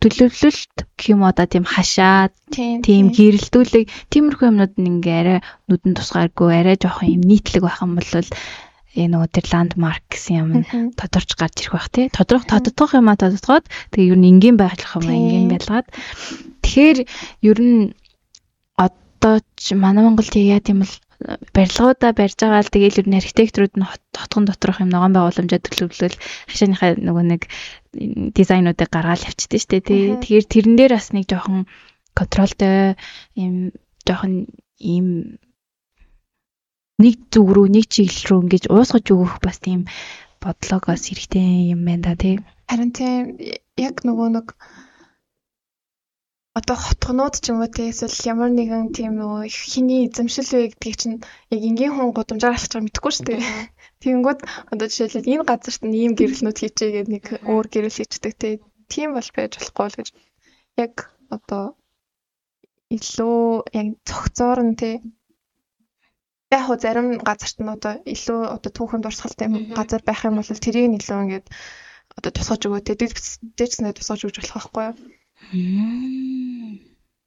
төлөвлөлт гэх юм одоо тийм хашаад тийм гэрэлтүүлэг тиймэрхүү юмнууд нь ингээ арай нүдэн тусгааргүй арай жоохон юм нийтлэг байх юм бол энэ нөгөө тэр ландмарк гэсэн юм тодорч гарч ирэх байх тий. Тодорх тодтогох юм а тодтогоод тэгээ ер нь энгийн байглах юм энгийн байлгаад. Тэгэхээр ер нь одоо ч манай Монголд яа тийм бол барилгуудаа барьж байгаа л тэгээл ер нь архитекторууд нь хотхон доторх юм ногоон байгууламжаа төлөвлөл хашааныхаа нөгөө нэг дизайнуудыг гаргаал явчихдээ штэ тий. Тэгэхээр тэрэн дээр бас нэг жоохон контролтой юм жоохон ийм нэг зүг рүү нэг чиглэл рүү ингэж уусгаж өгөх бас тийм бодлогоос хэрэгтэй юм байна да тий. Харин тийм яг нөгөө нэг одоо хотгонууд ч юм уу те эсвэл ямар нэгэн тийм нөгөө хиний эзэмшил вэ гэдгийг чинь яг энгийн хүн гудамжаар алхаж байгаа мэдэхгүй шүү дээ. Тэгэнгүүт одоо жишээлбэл энэ газарт нь ийм гэрэлнүүд хийчихээ нэг өөр гэрэл хийчихдэг те. Тийм бол байж болохгүй л гэж. Яг одоо илүү яг цогцоор нь те. Яг хөө зарим газарт нь одоо илүү одоо түүхэн дурсгалтай газар байх юм бол тэрийг нь илүү ингээд одоо тусгаж өгөө те. Дээдсэндээ тусгаж өгч болох байхгүй юу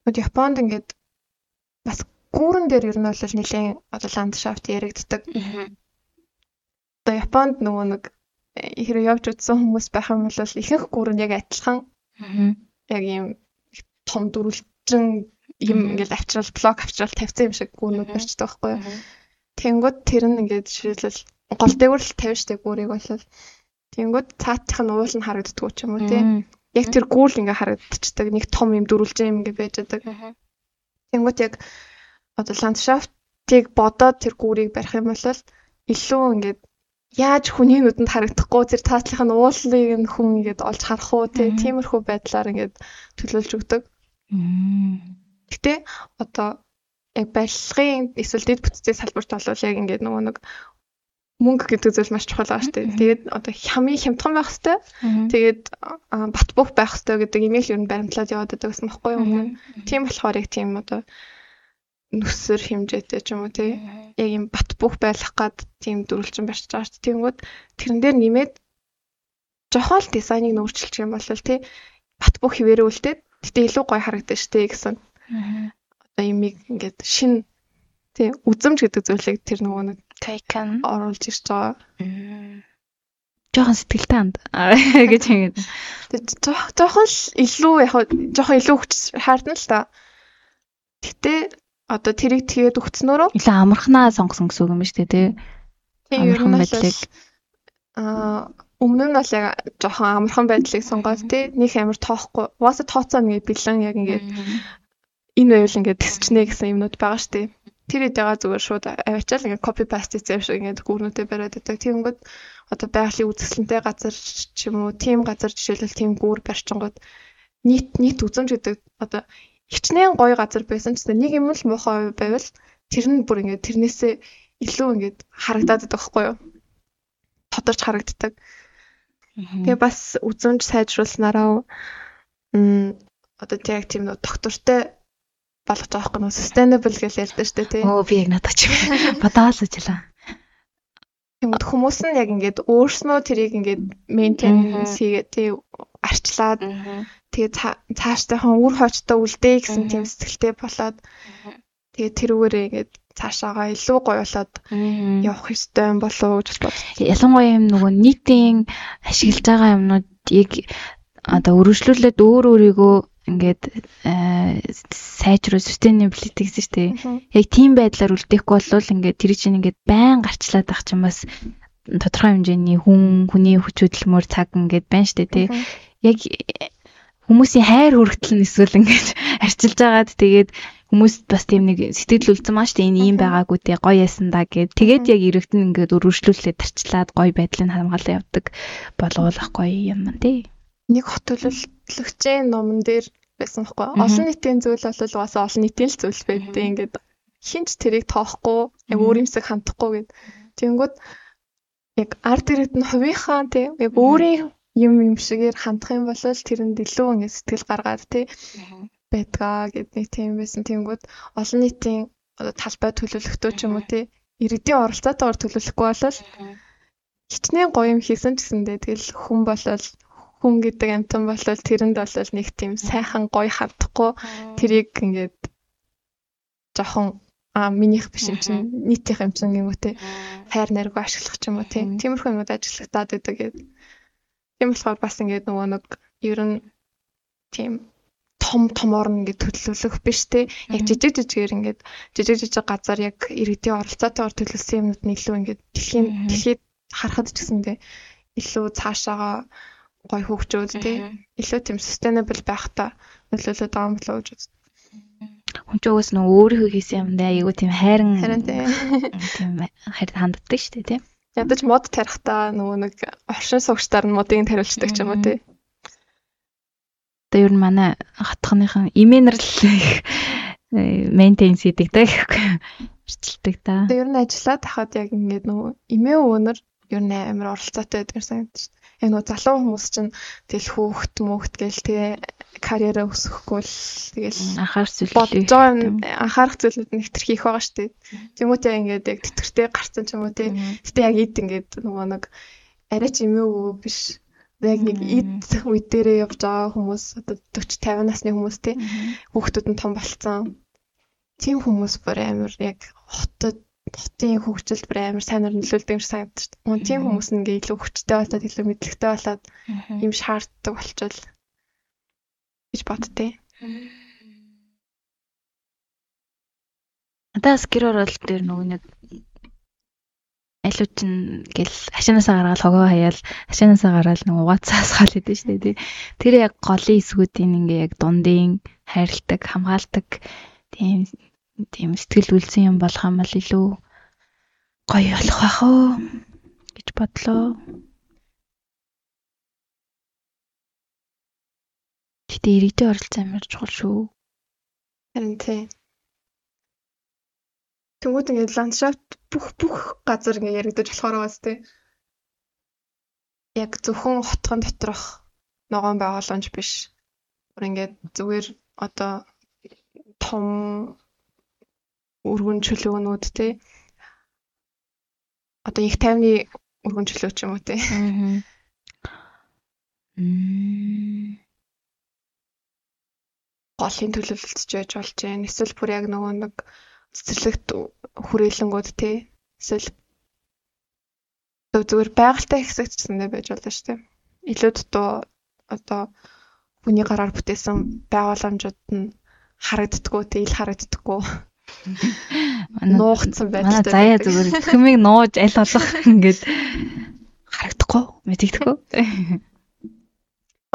Тэгэд Японд ингээд бас гүүрэн дээр ер нь бол нэлээд одоо ландшафт яригддаг. одоо Японд нөгөө нэг хэрэг явж үзсэн хүмүүс байх юм бол ихэнх гүр нь яг адилхан. Яг ийм том дөрвөлжин юм ингээл авчрал блок авчрал тавьсан юм шиг гүрнүүд барьчдаг байхгүй юу. Тэнгүүд тэр нь ингээд жишээлбэл гол дээгүүр л тавьж штэ гүрийг бол тэнгүүд цаатах нь уул нь харагддггүй ч юм уу тий. Яг тэр гүүл ингээ харагдчихдаг нэг том юм дөрвөлжин юм ингээ байж байгаа. Тэнгүүд яг одоо ландшафтыг бодоод тэр гүүрийг барих юм бол илүү ингээд яаж хүний нүдэнд харагдахгүй тэр цаатлах нь уулыг нь хүн ингээд олж харах уу тиймэрхүү байдлаар ингээд төлөөлж өгдөг. Гэтэ одоо яг барилгын эсвэл дэд бүтцийн салбарт бол яг ингээд нөгөө нэг мөнгө гэдэг зүйл маш чухал байгаа шүү дээ. Тэгээд одоо хамгийн хямдхан байх хэвээр. Тэгээд бат бөх байх хэвээр гэдэг имэйл ер нь баримтлаад яваад байдаг гэсэн баггүй юм. Тийм болохоор яг тийм одоо нүсэр хэмжээтэй ч юм уу тий. Яг юм бат бөх байх гад тийм дөрвөлжин барьж байгаа шүү дээ. Тэнгүүд тэрэн дээр нэмээд жохол дизайныг нөөцлчих юм бол тий бат бөх хിവэрээ үлдээд гэтээ илүү гоё харагдаж штэ гэсэн. Одоо юмыг ингээд шин тий үзэмж гэдэг зүйлийг тэр нөгөө нэг кайкан оруулж ирж байгаа. Жохон сэтгэлтэй анд гэж ингэж. Жохон л илүү яг жохон илүү хүч хаардна л та. Гэтэ одоо тэрийг тэгээд өгцнөөрөө илүү амархнаа сонгосон гэсэн үг юм шүү дээ тий. Амархан байдлыг аа өмнө нь бол яг жоохон амархан байдлыг сонгоод тий нэг амар тоохгүй. Угаасаа тооцоо нэг бэлэн яг ингээд энэ байвал ингээд тесчнэ гэсэн юмнууд байгаа шүү дээ. Тэр идэга зүгээр шууд аваачаал ингээд copy paste хийсэн шиг ингээд гүрнүүдэд бариад байдаг. Тэгэнгүүт одоо байгалийн үзэсгэлэнтэй газар ч юм уу, team газар жишээлбэл team гүүр барьчингууд нийт нийт үзэмж гэдэг одоо хичнээн гоё газар байсан ч нэг юм л муухай байвал тэр нь бүр ингээд тэрнээсээ илүү ингээд харагдаад байдаг байхгүй юу? Тодорч харагддаг. Тэгээ бас үзүнж сайжруулснараа одоо яг тийм доктортой болгож байгаа байхгүй нөө sustainable гэж ярьдаг шүү дээ тий. Оо би яг надад ч бодоол ажиллаа. Тэгмэд хүмүүс нь яг ингээд өөрснөө тэрийг ингээд maintenance хийгээ тий арчлаад тэгээ цаашдаахан үр хойчтой үлдээ гэсэн тийм сэтгэлтэй болоод тэгээ тэрүүгээрээ ингээд цаашаагаа илүү гоё болоод явах ёстой юм болов уу гэж бодсон. Ялангуяа юм нөгөө нийтийн ашиглаж байгаа юмнууд яг одоо өргөжлүүлээд өөр өөрийгөө ингээд сайжруулах sustainability гэсэн шүү дээ. Яг тийм байдлаар үлдээхгүй бол ингээд тэр чинь ингээд байн гарчлаад ах чинь бас тодорхой хэмжээний хүн хүний хүч хөдөлмөр цаг ингээд байна шүү дээ тий. Яг хүмүүсийн хайр хүртэл нь эсвэл ингээд арчилж агаад тэгээд хүмүүс бас тийм нэг сэтгэл үлдсэн шүү дээ энэ ийм байгаагүй те гоё ясан да гэд тэгээд яг иргэдэн ингээд өргөжлүүлээд тарчлаад гоё байдлыг хамгаалаа явдаг болгоолах гоё юм тий. Нэг хот төлөвлөгчийн номон дээр байсан байхгүй. Олон нийтийн зүйл бол угаасаа олон нийтийн л зүйл байдیں۔ Ингээд хинч тэрийг тоохгүй яг өөр юмсыг хандахгүй гэд. Тэнгүүд яг арт иргэд нь хувийнхаа тий яг өөрийн юм юм шигээр хандах юм бол тэрэнд илүү ингэ сэтгэл гаргаад тий байдгаа гэд нэг тийм байсан. Тэнгүүд олон нийтийн талбай төлөвлөлтөө ч юм уу тий иргэдийн оролцоотойгоор төлөвлөхгүй бол хичнээн гоё юм хийсэн гэсэндээ тэгэл хүн болол хүн гэдэг амтан болол тэрэнд болол нэг тийм сайхан гоё хандахгүй тэрийг ингээд жоохон а минийх биш юм чинь нийтийнх юм чинь гингүүтэй хайр найргуу ашиглах ч юм уу тийм тиймэрхүү юмуд ажиглагтаад байдаг гэдэг. Тийм болохоор бас ингээд нөгөө нэг ер нь тийм том томоор нь ингээд төлөвлөх биш те. Яг жижиг жижигээр ингээд жижиг жижиг газар яг иргэдийн оролцоотойгоор төлөвлөсөн юмнууд нь илүү ингээд дэлхийн дэлхийд харахад ч гэсэндээ илүү цаашаага гой хөгжөөд тий илүү тийм sustainable байх та нөлөөлөд байгаа юм болоо гэж үздэг. Хүн ч уус нөгөө өөрийнхөө хийсэн юмдаа айгу тийм хайран харин тийм хайр ханддаг шүү дээ тий. Ядаж мод тарихтаа нөгөө нэг оршин суугчдаар нь модыг тариулцдаг ч юм уу тий. Одоо ер нь манай хатхныхан имэнерл мейнтейнс хийдэг та гэхгүй арчилдаг та. Одоо ер нь ажиллаад хахад яг ингээд нөгөө имээ өөнөр ер нь амар оролцоотой байдаг санагдаж яг нөгөө залуу хүмүүс чинь тэгэл хөөхт мөхт гээл тэгээ карьераа өсгөхгүй л тэгэл анхаарах зүйл бодож байгаа анхаарах зүйлүүд хэтэрхий их байгаа шүү дээ. Тэмүүтэй ингээд яг тэтгэртэй гарцсан ч юм уу тий. Гэтэ яг ид ингээд нөгөө нэг арай ч эмээгүй биш. Яг нэг ид үе дээрээ явж байгаа хүмүүс одоо 40 50 насны хүмүүс тий. Хүүхдүүд нь том болцсон. Тийм хүмүүс бүр амар яг хотод хотын хөгжилд бүр амар сайнаар нөлөөлдөг юм шиг санагдаж дээ. Мөн тийм хүмүүс нь ингээ илүү хүчтэй болоод илүү мэдлэгтэй болоод юм шаарддаг болчвол гэж боддتي. Надаас гэр оролт дээр нөгөө нэг алуу чин гэл хашаанаасаа гаргаад хогоо хаяал хашаанаасаа гараад нэг угаацаас хаал идэв шүү дээ. Тэр яг голын эсгүүдийн ингээ яг дундын хайрладаг, хамгаалдаг тийм тийм сэтгэл үлсэн юм болох юм бол илүү гоё болох байх уу гэж бодлоо. Гэтэ иргэдийн оролцоо амар чухал шүү. Харин тийм. Тэнгүүд ингээд ландшафт бүх бүх газар ингээд яригдаж болохоор байгаас тий. Яг зөвхөн хотхон доторх ногоон байгууламж биш. Гур ингээд зүгээр одоо том өргөн чөлөөнүүд тий. Одоо их тайвны өргөн чөлөө ч юм уу тий. Аа. Голын төлөвлөлтөж байж болж байна. Эсвэл бүр яг нөгөө нэг цэцэрлэгт хүрээлэнгүүд тий. Эсвэл зүгээр байгальтай хэсэгт ч байж болно шүү дээ. Илүү дутуу одоо хүний гараар бүтээсэн байгууламжууд нь харагддггүй ил харагддггүй. Нуугдсан байж таа. Заяа зүгээр хүмийг нууж аль болох ингээд харагдахгүй мэдэгдэхгүй.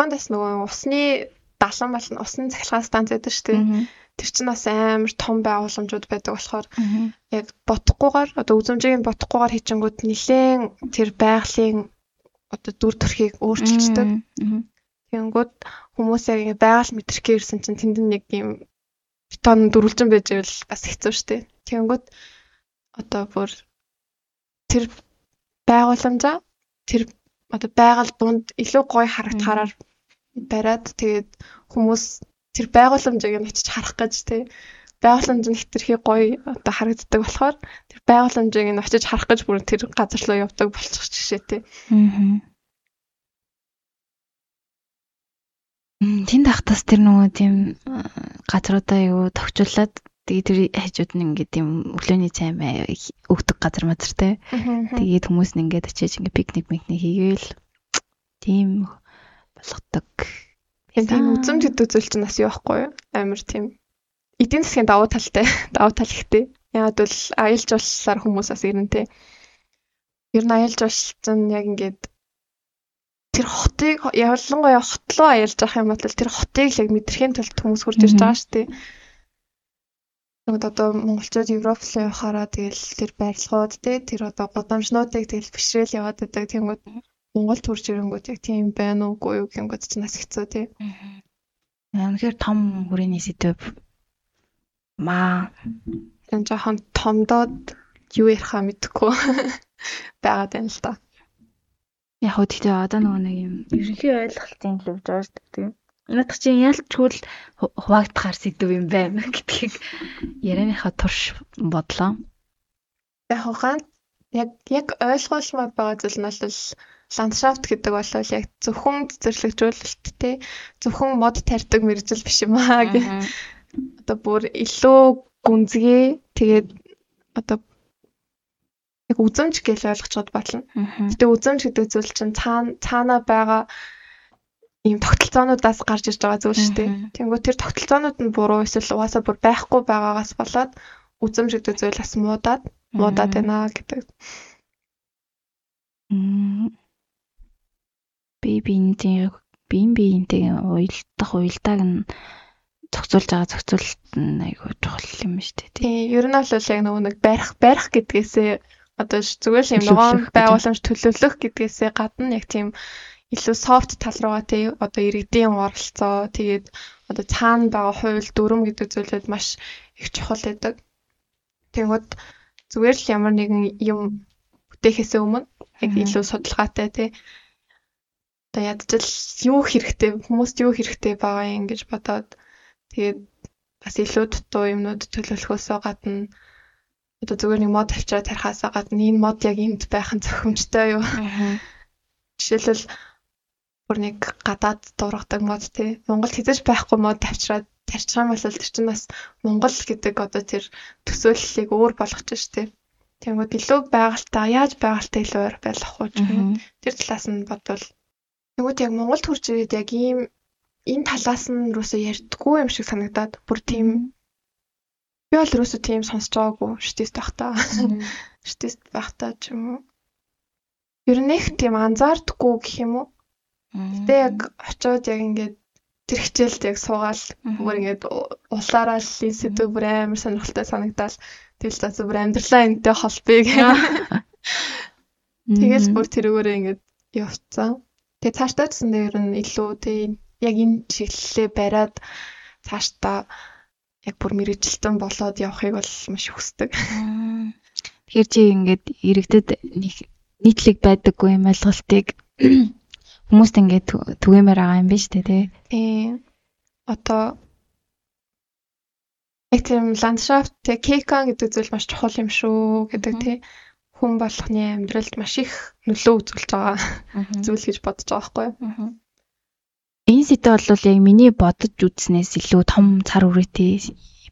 Ондас нөгөө усны далан балан усан цахилгаан станц байдаг шүү дээ. Тэр чинь бас амар том байгууламжууд байдаг болохоор яг бодохгүйгээр одоо үзмжийг бодохгүйгээр хийчингүүд нилээн тэр байгалийн одоо дүр төрхийг өөрчилждэг. Тэгэнгүүт хүмүүс яг байгаль мэдрэх гэрсэн чинь тэнд нэг юм бетон дөрвөлжин байж байвал бас хэцүү шүү дээ. Тэгэнгүүт одоо бүр тэр байгууламжаа тэр одоо байгаль дунд илүү гоё харагдахаараар бариад тэгээд хүмүүс тэр байгууламжийг нь очиж харах гэж тий байгууламж нь хэтэрхий гоё одоо харагддаг болохоор тэр байгууламжийг нь очиж харах гэж бүр тэр газар руу явдаг болчих жишээ тий. Аа. Тэнд ахтас тэр нөгөө тийм газруудаа юу товчлаад тэгээ тэр хажууд нь ингээд тийм өглөөний цай маяг өгдөг газар мазартай. Тэгээд хүмүүс нь ингээд очиж ингээд пикник микник хийгээл тийм болгодог. Тийм үзэмж гэдэг зүйл чинь бас юу байхгүй юу? Амар тийм эдийн засгийн давуу талтай, давуу тал ихтэй. Яг бол аялал жуулчлалаар хүмүүс бас ирнэ те. Ер нь аялал жуулчлал нь яг ингээд тэр хотыг явлангуяа хотлоо аялж явах юм бол тэр хотыг л яг мэдрэхийн тулд хүмүүс хурж ирж байгаа шүү дээ. Тэгвэл одоо монголчууд Европ руу явахаараа тэгэл тэр барилгууд те тэр одоо гудамжнуудыг тэгэл бишрээл яваад байдаг. Тэнгүүд Монгол төрж ирэнгүүт яг тийм байна уугүй юу гингүүд ч нас хэцүү тий. Аа. Тэгэхээр том хүрээний сэдв маа энэ жоохон томдоод юу ярихаа мэдэхгүй байгаад байна л да. Яг хөө тэгтээ одоо нөгөө нэг юм ерөнхий ойлголтын л явж байгаа шүү дээ. Надад чинь ялчгүй л хуваагдахаар сэдв юм байна гэдгийг ярианыхаа турш бодлоо. Яг хаа яг яг ойлгуулмаар байгаа зүйл нь бол ландшафт гэдэг бол яг зөвхөн цэцэрлэгжүүлэлт те зөвхөн мод тарьдаг мэрэгжил биш юм аа гэх. Одоо бүр илүү гүнзгий тэгээд одоо яг үзэмж гэж ойлгочод батлна. Гэтэ үзэмж гэдэг зүйл чинь цаана цаана байгаа ийм тогтолцоонуудаас гарч ирж байгаа зүйл шүү дээ. Тэнгүү тэр тогтолцоонууд нь буруу эсвэл угаасаа бүр байхгүй байгаагаас болоод үзэмж гэдэг зүйл бас муудаад муудаад байна гэдэг бие биентэй биен биентэй уялдах уялдааг нь зохицуулж байгаа зохицуулалт нь айгүй чухал юм шүү дээ. Тийм, ер нь бол яг нөгөө нэг барих барих гэдгээсээ одоо зүгээр л юм ногоон байгууламж төлөвлөх гэдгээсээ гадна яг тийм илүү софт тал руугаа тий одоо иргэдийн оролцоо тэгээд одоо цаана байгаа хууль дүрм гэдэг зүйлүүд маш их чухал байдаг. Тэгвэл зүгээр л ямар нэгэн юм бүтээхээс өмнө яг илүү судалгаатай тий. Одоо ядчил юу хэрэгтэй хүмүүст юу хэрэгтэй байгаа юм гэж бодоод тэгээд бас илүү дутуу юмнууд төлөвлөхөөсөө гадна одоо зүгээр нэг мод авчираа тарихаасаа гадна энэ мод яг энд байх нь зохимжтой юу. Жишээлбэл бүр нэг гадаад дуургадаг мод тий. Монгол хэзэж байхгүй мод авчираад тарчих юм бол тэр чинь бас Монгол гэдэг одоо тэр төсөөллийг өөр болгочих шүү дээ. Тэнгүүд илүү байгальтаа яаж байгальтаа илүү ойр байх уу гэх тэр талаас нь бодвол тэгвэл яг Монголд хурж ирээд яг ийм энэ талаас нь юусоо ярьдггүй юм шиг санагдаад бүр тийм би бол юусоо тийм сонсож байгаагүй штэйст байхдаа. Штэйст байхдаа ч юм уу. Ер нь их тийм анзаардаггүй гэх юм уу? Гэтэ яг очиод яг ингээд тэр хичээлд яг суугаал бүр ингээд улаараа л сэдв бүр амар сонирхолтой санагдал тэгэл за бүр амьдралаа энэтэй холбоё гэх. Тэгэл бүр тэрүүгээрээ ингээд явцсан. Тэгээ цаашдаа ч гэсэн ер нь илүү тэг яг энэ чиглэлээ бариад цаашдаа яг бүр мэрэгчлэн болоод явахыг бол маш хүсдэг. Тэгэхээр чи ингээд иргэдэд нийтлэг байдаггүй юм ойлголтыг хүмүүст ингээд түгээмээр байгаа юм биш үү те. Тийм. Одоо яг тийм ландшафт те кейкан гэдэг зүйл маш чухал юм шүү гэдэг тий хүн болгоны амьдралд маш их нөлөө үзүүлж байгаа зүйл гэж бодож байгаа байхгүй юу. Энэ сэдв бол яг миний бодож үзснээс илүү том цар үрээтэй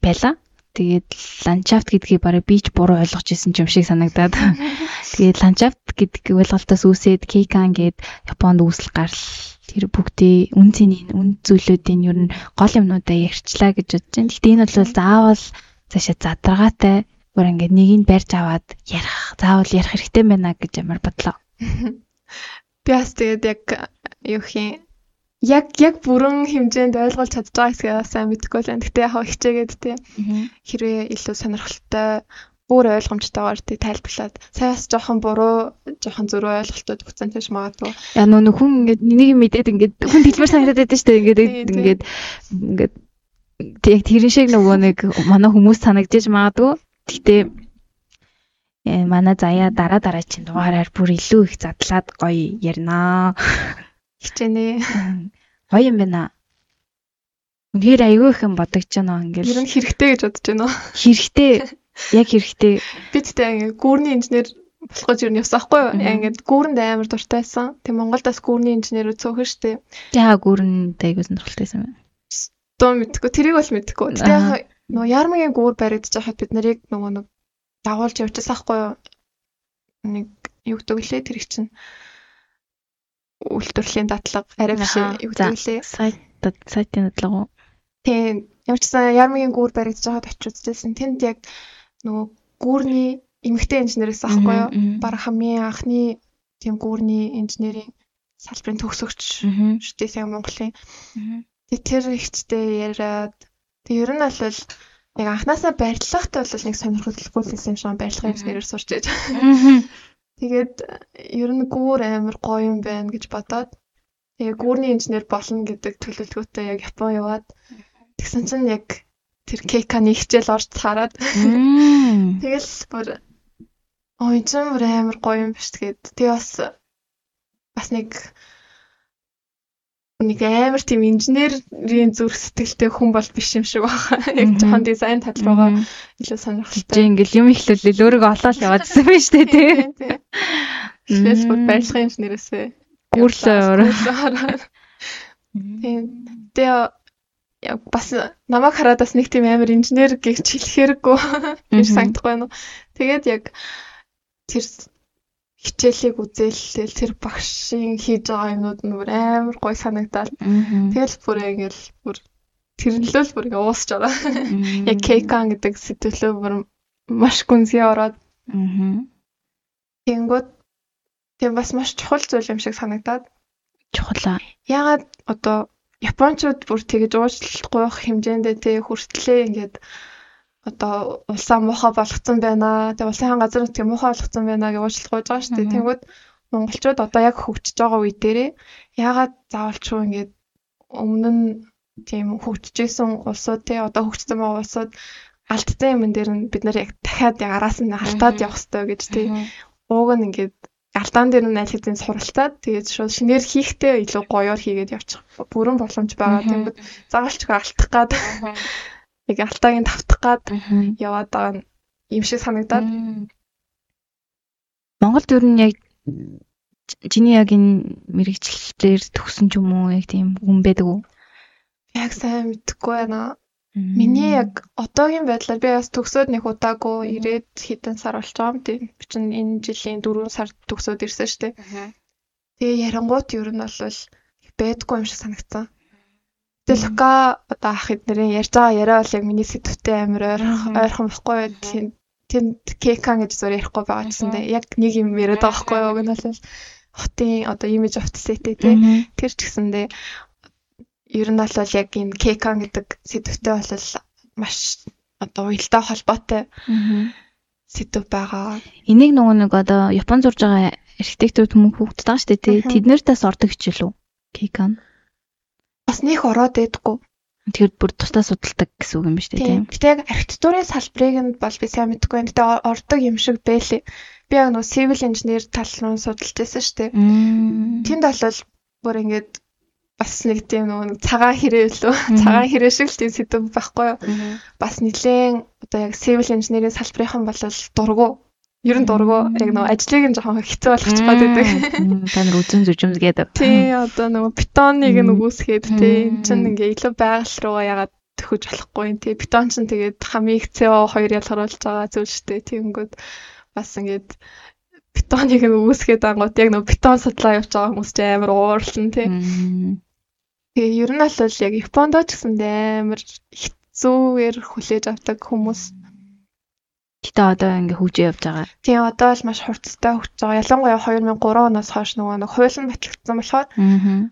байла. Тэгээд ландшафт гэдгийг бараг би ч буруу ойлгож ирсэн юм шиг санагдаад. Тэгээд ландшафт гэдэг ойлголтоос үүсээд кейкан гээд Японд үүсэл гарал тэр бүгдээ үн цэнийн үн зүйлүүдийн ер нь гол юмнуудаа ярьчлаа гэж бодож байна. Гэтэ энэ бол заавал цаашаа задаргаатай бүр ингээд нэгийг барьж аваад ярих заавал ярих хэрэгтэй байна гэж амар бодлоо. Би бас тэгээд яг юу хин яг яг бүрэн хэмжээнд ойлгуулж чадж байгаа хэсгээ сайн мэдэхгүй байна. Гэтэ яг хичээгээд тий. Хэрвээ илүү сонирхолтой бүр ойлгомжтойгоор тий тайлбарлаад саяас жоохон буруу жоохон зөрөө ойлголтууд өгсөн тийш магадгүй. Яа нөө хүн ингээд нэг мэдээд ингээд хүн дэлбэр санагдаад байдаг шүү дээ. Ингээд ингээд ингээд яг тэрэн шиг нөгөө нэг манай хүмүүс санагдаж магадгүй. Гэтэ э манай заяа дараа дараа чинь дугаараар бүр илүү их задлаад гоё ярина. Хичээнэ. Гоё юм байна. Үнэхээр аягүй их юм бодогч байна ингээл. Ер нь хэрэгтэй гэж бодож байна уу? Хэрэгтэй. Яг хэрэгтэй. Би тэгтээ ингээ гүүрний инженер болох гэж юу явсан хгүй юу? Ингээд гүүрэнд амар дуртайсан. Тэг Монголдас гүүрний инженерүүд цөөхөн штэ. Яа гүүрэнд аягүй сонирхолтойсэн байна. Дөө мэдгүй. Тэрийг бол мэдгүй. Тэгтээ нөгөө ярмагийн гүүр баригдаж байхад бид нарыг нөгөө нэг дагуулж явчихсан хгүй юу? Нэг юу гэдэг лээ тэр их чинь үйлдвэрлэлийн дадлага арай биш юу гэдэг лээ. Сайт сайтын дадлага уу? Тийм. Ямар ч сан ярмагийн гүүр баригдаж байгаад үзсэн. Тэнд яг нөгөө гүүрний эмэгтэй инженерээс аахгүй юу? Бараг хамгийн анхны тийм гүүрний инженерийн салбарын төгсөгч шүү дээ сайн Монголын. Тэгээ тэр ихтэй яриад тэг ер нь бол яг анханасаа барилгахтай бол нэг сонирхолтой юм шиг барилгын инженерээр сурч байж. Тэгээд ер нь гүүр амар гоё юм байна гэж бодоод тэгээ гүүрний инженер болно гэдэг төлөвлөгөөтэй яг Япон яваад тэгсэн чинь яг тэр кейканы хичээл орж хараад тэгэл бүр ой чинь бүр амар гоё юм биш тэгээд тэгээ бас бас нэг нэг амар тийм инженерийн зүрх сэтгэлтэй хүн бол биш юм шиг байна. Яг жоохон дизайн тал руугаа илүү сонирхолтой. Чи ингээл юм ихлүүлэл өөрийгөө олоод яваадсан байж тээ тий. Тэгээс бүр барилгын инженерээсээ гүрлээ ороо. Тийм. Тэгээ яг бас намайг хараад бас нэг тийм амар инженер гэж хэлэхэрэггүй гэж санагдахгүй байна. Тэгээд яг тэр хичээлийг үзээлтэл тэр багшийн хийж байгаа юмнууд нь бүр амар гой санагдаад тэгэл бүр ингээл бүр тэрнлөө л бүр ингээ уусч байгаа. Яг кейкан гэдэг сэтгэлөө бүр маш гүнзгий ороод. Тэнгүүд тийм бас маш чухал зүйл юм шиг санагдаад. Чухал. Ягаад одоо японочууд бүр тэгэж уучлахгүй хэмжээндээ тэг хүртлээ ингээд одоо улсаа муухай болгоцсон байна. Тэгээ улсын газар нутгийн муухай болгоцсон байна гэж уучлах гэж байгаа шүү дээ. Тэнгүүд монголчууд одоо яг хөгжиж байгаа үе дээрээ яагаад заавалчгүй ингээд өмнө нь тийм хөгжижсэн улсууд те одоо хөгжсөн байгаа улсууд алдсан юм дээр нь бид нар яг дахиад яг араас нь алдаад явах хэрэгтэй гэж тий. Ууг нь ингээд алдаан дээр нь аль хэдийн суралцаад тэгээд шууд шинээр хийхдээ илүү гоёор хийгээд явчих бүрэн боломж байгаа. Тэнгүүд заавалчгүй алдах гад яг алтаагийн тавтах гад яваад байгаа юм шиг санагдаад. Монголд ер нь яг чиний яг энэ мэрэгчлэлээр төгсөн ч юм уу яг тийм хүн байдаг уу? Яг сайн мэдэхгүй байна. Миний яг одоогийн байдлаар би бас төгсөөд нэг удаагүй ирээд хэдэн сар болж байгаа юм тийм. Би чинь энэ жилийн 4 сард төгсөөд ирсэн шүү дээ. Тэгээ ярангуут ер нь бол бэдгүй юм шиг санагцсан. Тэгээ Лука одоо ах эднэрийн ярьж байгаа яриа бол яг миний сэтгэвтэй амар ойрхон байхгүй. Тэнд кекан гэж зур ярихгүй байгаа гэсэн дээ. Яг нэг юм яриад байгаа байхгүй юу? Гэнэ бол хотын одоо имиж офсетэй тий. Тэр ч гэсэндээ ер нь бол яг энэ кекан гэдэг сэдвтэй бол маш одоо уялдаа холбоотой сэдв байгаа. Энийг нөгөө нэг одоо Япон зурж байгаа архитектур хүмүүст хүүхдэд байгаа шүү дээ тий. Тэд нэртээс ордог хичээл үү? Кекан. Бас нэх ороод байдаггүй. Тэгэхээр бүр тусдаа судалдаг гэсэн үг юм ба шүү дээ тийм. Гэтэ яг архитектурын салбарыг нь бол би сайн мэдэхгүй байна. Гэтэ ордог юм шиг байлээ. Би яг нөгөө civil engineer тал руу судалж байсан шүү дээ. Тэнд бол бүр ингээд бас нэг тийм нөгөө цагаан хэрэг лөө цагаан хэрэг шиг л тийм сэдв байхгүй юу. Бас нэлээд одоо яг civil engineering салбарынхан бол дургу Ер нь дургу яг нөгөө ажлыг нь жоохон хэцүү болгочих гээд байдаг. Та нар үзэн зүжимс гэдэг. Тий, одоо нөгөө бетоныг нь үгүйсгээд тий, энэ чинь ингээ илүү байгаль руугаа ягаад төхөж болохгүй тий. Бетон чинь тэгээд хамгийн их CO2 ялгаруулж байгаа зүйл шүү дээ. Тэгэнгүүт бас ингээд бетоныг нь үгүйсгээд ангууд яг нөгөө бетон судлаа явж байгаа хүмүүс чинь амар уурлан тий. Тэгээ ер нь бол яг Японд ч гэсэндээ амар хэцүүгээр хүлээж авдаг хүмүүс Гэтэ одоо ингээ хөгжиж явж байгаа. Тийм одоо л маш хурцтай хөгжиж байгаа. Ялангуяа 2003 оноос хойш нөгөө нэг хуулийн батлагдсан болохоор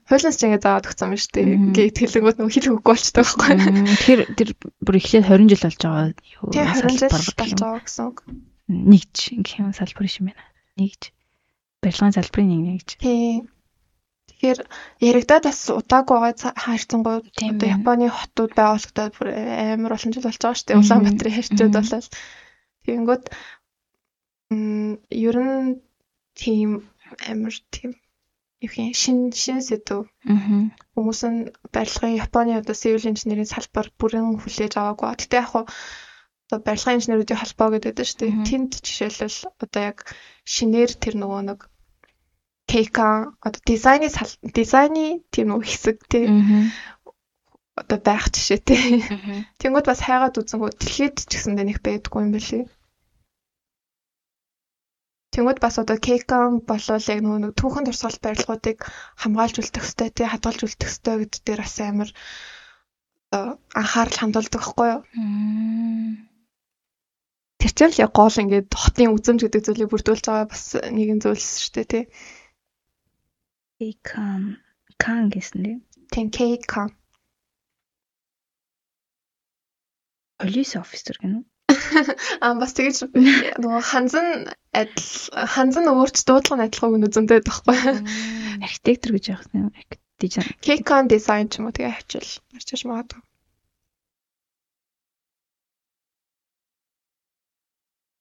хуулиас ч ингээ заагаад өгсөн юм шүү дээ. Ингээ тэлэнгүүд нөгөө хэл хөггүй болчихдог байхгүй. Тэгэхээр тэр бүр эхлээд 20 жил болж байгаа. Тийм 20 жил болж байгаа гэсэн үг. Нэгж ингээ юм салбар юм байна. Нэгж барилгын салбарын нэг нэгж. Тийм. Тэгэхээр яригадад бас удаагүй байгаа хаашцсангууд одоо Японы хотууд байгуулагдаад бүр амар олон жил болж байгаа шүү дээ. Улаанбаатарын хайрчууд болол Тэгэнгүүт ер нь тийм амар тийм юу юм шин шин сэдв. Хүмүүс нь барилгын Японы одоо civil engineering салбар бүрэн хүлээж аваагүй. Гэтэ яг хуу одоо барилгын инженеруудын холбоо гэдэг дээ шүү дээ. Тэнд жишээлбэл одоо яг шинээр тэр нөгөө нэг кейка одоо дизайны дизайны тийм нөгөө хэсэг тийм одоо байх жишээтэй. Тэнгүүд бас хайгаад үзэнгүү дэлхийд ч гэсэндээ нэг байдгүй юм билий. Тэнгүүд бас одоо Кейкон болвол яг нөгөө түүхэн туршлагал барилгуудыг хамгаалж үлдэх хэвээр тий хадгалж үлдэх хэвээр гэдэг дээр бас амар анхаарал хандуулдаг байхгүй юу? Тэр чинь л яг гол ингээд хотын үзэмж гэдэг зүйлийг бүрдүүлж байгаа бас нэгэн зүйлс шүү дээ тий. Кейкон кан гэсэн тий. Тийм Кейкон. Полис офицер гэнэ үү? Аа бас тэгэж нөгөө ханзан адил ханзан өөрч дуудлага нь адилхан үзэнтэй байхгүй. Архитектор гэж яах юм. Дизайн. Кейкон дизайн ч юм уу тэгээ хавчил. Арчиж магадгүй.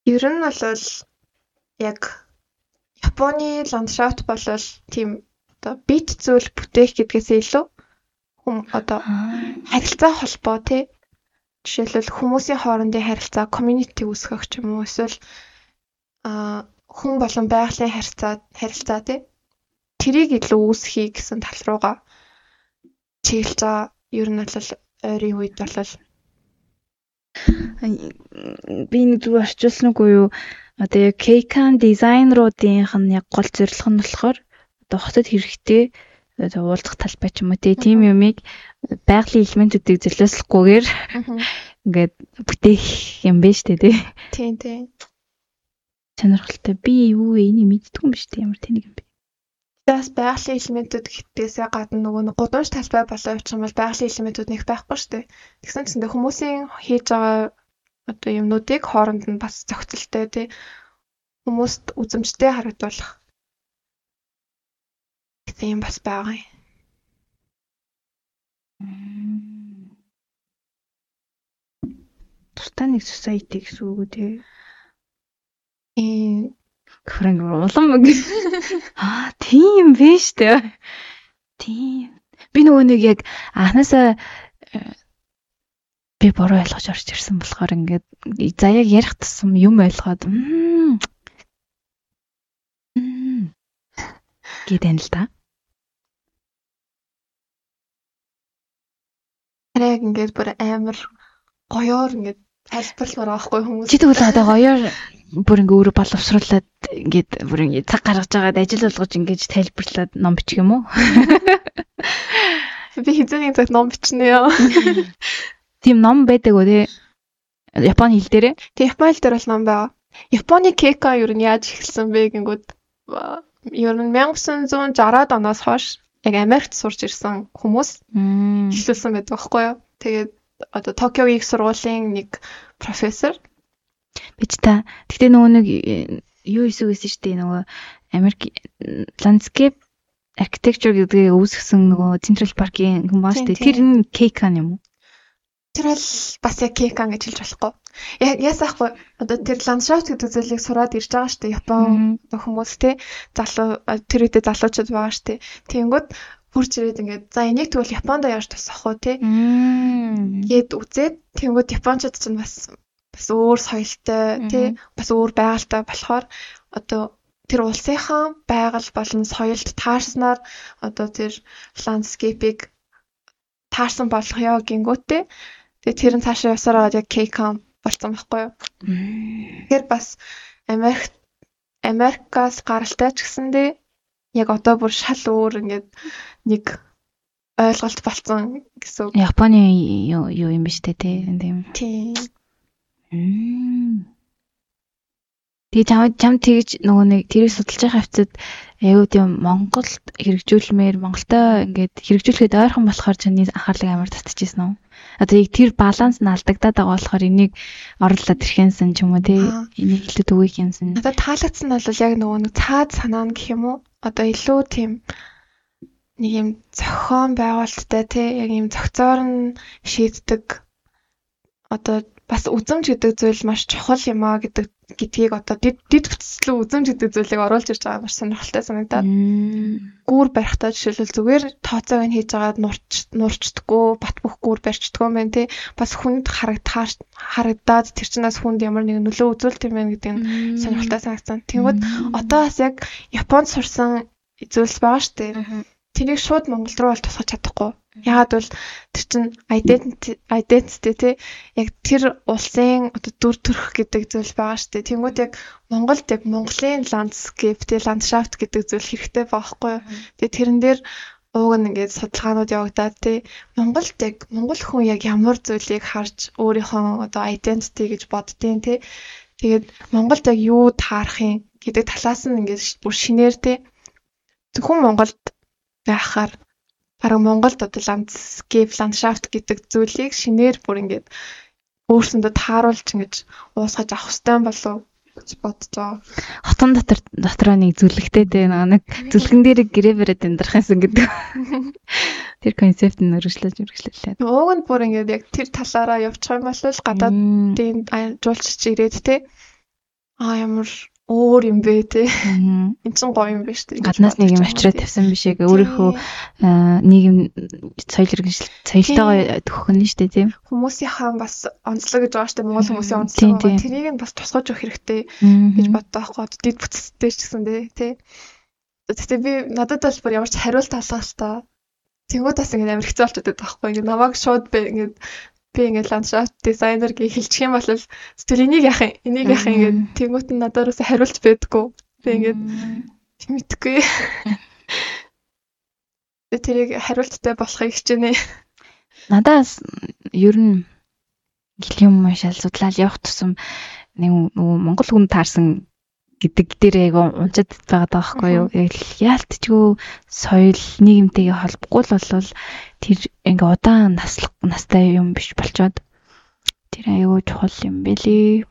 Ер нь бол яг Японы ландшафт бол тийм одоо бит зүйл бүтээх гэдгээс илүү хүм одоо харилцаа холбоо тий Жишээлбэл хүмүүсийн хоорондын харилцаа, community үүсгэх ч юм уу эсвэл а хүн болон байгалийн харилцаа харилцаа тий тэрийг илүү үүсгэе гэсэн тал руугаа чиглэж байгаа. Ер нь бол ойрын үед бол би нэг зүг орчуулсангүй юу одоо яг Кейкан дизайнеруудынх нь яг гол зорилго нь болохоор одоо хотод хэрэгтэй уулзах талбай ч юм уу тийм юмыг байгалийн элементүүдийг золиослохгүйгээр ингээд бүтээх юм байна шүү дээ тий. Тийм тийм. Сонирхолтой. Би юу вэ? Энийг мэддэг юм биш үү? Ямар тэнэг юм бэ? Бас байгалийн элементүүд гэхтээсээ гадна нөгөө нэг гудамж талбай болоо явчих юм бол байгалийн элементүүд нэг байхгүй шүү дээ. Тэгсэн чинь хүмүүсийн хийж байгаа одоо юмнуудыг хооронд нь бас зохицолтой тий хүмүүст үзэмжтэй харагдуулах гэсэн юм бас байгаа юм. Тустай нэг society гэсэн үг үү те. Э Франк улам аа тийм биш те. Тийм. Би нөгөө нэг яг анханасаа э, би буруу ойлгож орж ирсэн болохоор ингээд заяаг ярих тусам юм ойлгоод гэдэг л да. Яг ингээд бүр амар гоёор ингээд тайлбарламаар байхгүй хүмүүс. Чи тэгвэл одоо гоёор бүр ингээ өөрө боловсруулад ингээд бүр ингээ цаг гаргаж байгаад ажил болгож ингэж тайлбарлаад ном бичих юм уу? Би хизээний цаг ном бичнэ ёо. Тийм ном байдаг үү те? Японы хэл дээрээ? Тэг Японы хэл дээр бол ном байгаа. Японы кека юу нь яаж эхэлсэн бэ гингүүд ер нь 1960-аад оноос хойш яг Америкт сурч ирсэн хүмүүс эхлүүлсэн байдаг байхгүй юу? Тэгээд одоо Токиогийн их сургуулийн нэг профессор бич та. Гэтэ нөгөө нэг э, юу эсвэл гэсэн шүү дээ нөгөө Америк landscape architecture гэдгийг үүсгэсэн нөгөө Central Park-ийн шүү дээ. Тэр нь Кейкан юм уу? Тэр бол бас яг Кейкан гэж хэлж болохгүй. Яг ясаахгүй одоо тэр ландшафт гэдэг зүйлийг сураад ирж байгаа шүү дээ. Япон хүмүүс те залуу тэр үедээ залуучууд байгаа шүү дээ. Тэнгүүд хурж ирээд ингээд за энийг тэгвэл Японд яаж тусах вэ те? Гээд үзээд тэнгүүд Япончууд ч бас бас өөр соёлтой тий бас өөр байгальтай болохоор одоо тэр улсынхаа байгаль болон соёлд таарснаар одоо тэр ландскейпийг таарсан болох ёо гингүүтээ тэгээ тэр нь цаашаа явсараад яг Кейком болсон байхгүй юу. Тэгэхээр бас Америк Америкаас гаралтай ч гэсэндээ яг одоо бүр шал өөр ингээд нэг ойлголт болцсон гэсэн. Японы юу юу юм биш үү те тийм. Тийм. Тэгээ чам чам тэгж нөгөө нэг тэрийг судалж байгаа хавцад аюу тийм Монголд хэрэгжүүлмээр Монголтой ингээд хэрэгжүүлэхэд ойрхон болохоор чаны анхаарлыг амар татчихсан уу? Одоо яг тэр баланс нь алдагдаад байгаа болохоор энийг орлоод ирэхэнсэн ч юм уу тий энийг илүү төвөөх юмсан. Надад таалагдсан нь бол яг нөгөө нэг цаад санаа нь гэх юм уу? Одоо илүү тийм нэг юм зохион байгуулалттай тий яг юм зохицоор нь шийддэг одоо бас үзэмж гэдэг зүйл маш чухал юм а гэдэг гэдгийг одоо дид дид бүтцлүү үзэмж гэдэг зүйлийг оруулж ирж байгаа маш сонирхолтой санагдаад. Гүүр барихтаа жишээлбэл зүгээр тооцоог нь хийж агаад нурч нурчдаггүй бат бөх гүүр барьчдаггүй юм байна тий бас хүнд харагдахаар харагдаад тэр чинээс хүнд ямар нэгэн нөлөө үзүүлт юм байна гэдэг нь сонирхолтой санагдсан. Тэнгүүд одоо бас яг Японд сурсан зүйлс байгаа шүү дээ. Тэнийг шууд Монгол руу бол тусгаж чадахгүй Яагаад бол тэр чинь identity identity тий яг тэр улсын одоо дүр төрх гэдэг зүйл байгаа шүү дээ. Тэнгүүд яг Монголд яг Монголын landscape тий ландшафт гэдэг зүйл хэрэгтэй байхгүй юу. Тэгээ тэрэн дээр ууг нь ингээд судалгаанууд явагдаад тий Монголд яг монгол хүн яг ямар зүйлийг харж өөрийнхөө одоо identity гэж боддیں۔ тий Тэгээд Монголд яг юу таарах юм гэдэг талаас нь ингээд бүр шинээр тий зөвхөн Монголд байхаар бараг Монголд одоо landscape landschafт гэдэг зүйлийг шинээр бүр ингээд өөрсөндөө тааруулж ингэж уусгаж авах хэрэгтэй болов байгаа. Хотон дотор дотроо нэг зүлэгтэй дээ нэг зүлгэн дээр бариад амьдрах юмсан гэдэг. Тэр концепт нь өргөжлөж өргөжлөлээ. Ууг нь бүр ингээд яг тэр талаараа явчих юм бол гадаадын жуулчч ирээд те а ямар өөр юм бэ те. Энд чинь гоё юм биш те. Гаднаас нэг юм авчираа тавьсан биш яг өөрийнхөө нийгэм соёл иргэншил соёлтойгоо төгөх нь дээ тийм. Хүмүүсийнхаа бас онцлог гэж байгаа дээ. Монгол хүмүүсийн онцлог байгаа. Тэрийг нь бас тусгаж өгөх хэрэгтэй гэж боддог аахгүй. Дид бүтцтэй ч гэсэн те. Тэгтээ би надад бол бүр ямар ч хариулт та. Тэнгүүд бас ингэ амар хэцүү болчиход байдаг байхгүй. Ингээ намайг шууд би ингэ би ингээд ландшафт дизайнер гэж хэлчих юм бол сэтгэл энийг яах юм? Энийг яах юм ингээд тэнгуут нь надад юусо хариулж байдгүй би ингээд мэдхгүй би тэрийг хариулттай болохыг хичээнэ. Надаас ер нь юм шал судлаад явах тусам нэг Монгол хүн таарсан гэдэг дээр яг унцад байгаа байхгүй юу. Яг яалтчгүй соёл нийгэмтэйгээ холбохгүй л болвол тэр ингээ удаан наслах настай юм биш болчоод тэр аюу чухал юм бэлээ.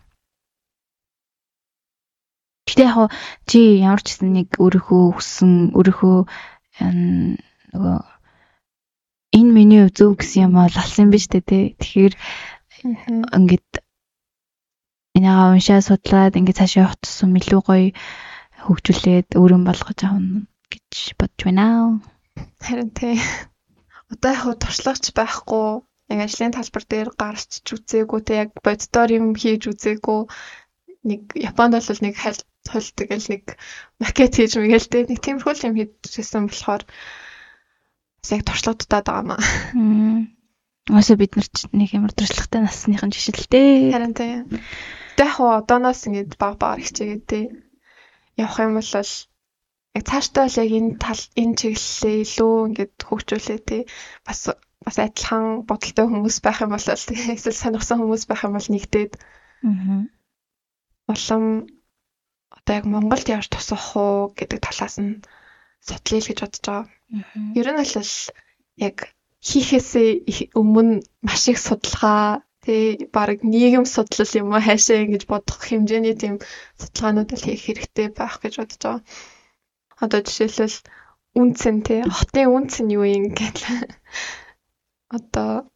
Гэтэ яг чи ямар ч гэсэн нэг өөрийнхөө хүссэн өөрийнхөө нөгөө энэ миний зөв гэсэн юм бол алсан биз дээ тий. Тэгэхээр ингээд энийгээ уншаа судлаад ингээд цаашаа явах тусам илүү гоё хөгжүүлээд өөрийн болгож авах гэж бодож байна. Харин тий. Одоо яг туршлагач байхгүй яг ажлын талбар дээр гарч ч үзээгүй те яг боддоор юм хийж үзээгүй нэг Японд бол нэг хальт хол тэгэл нэг макет хийж мэгэл те нэг тиймэрхүү юм хийжсэн болохоор яг туршлага дутаад байгаа маа. Өөсөө бид нар ч нэг ямар туршлагатай насныхан жишэлтэй. Харин тийм. Тэг яг одооноос ингэж баг баг хичээгээд тий. Явах юм бол яг цаашдаа л яг энэ тал энэ чиглэлээ илүү ингэж хөгжүүлээ тий. Бас бас адилхан бодолтой хүмүүс байх юм бол. Эсвэл сонирхсан хүмүүс байх юм бол нэгдээд. Аа. Улам одоо яг Монголд явж тусах уу гэдэг талаас нь судлъя л гэж бодож байгаа. Ер нь бол яг хийхээсээ өмнө маш их судалгаа тий баг нийгэм судлал юм уу хайшаа ингэж бодох хэмжээний тийм судалгаанууд л хийх хэрэгтэй байх гэж бодож байгаа. Одоо жишээлбэл үнцэн тий хотын үнцэн юу юм гэхэл одоо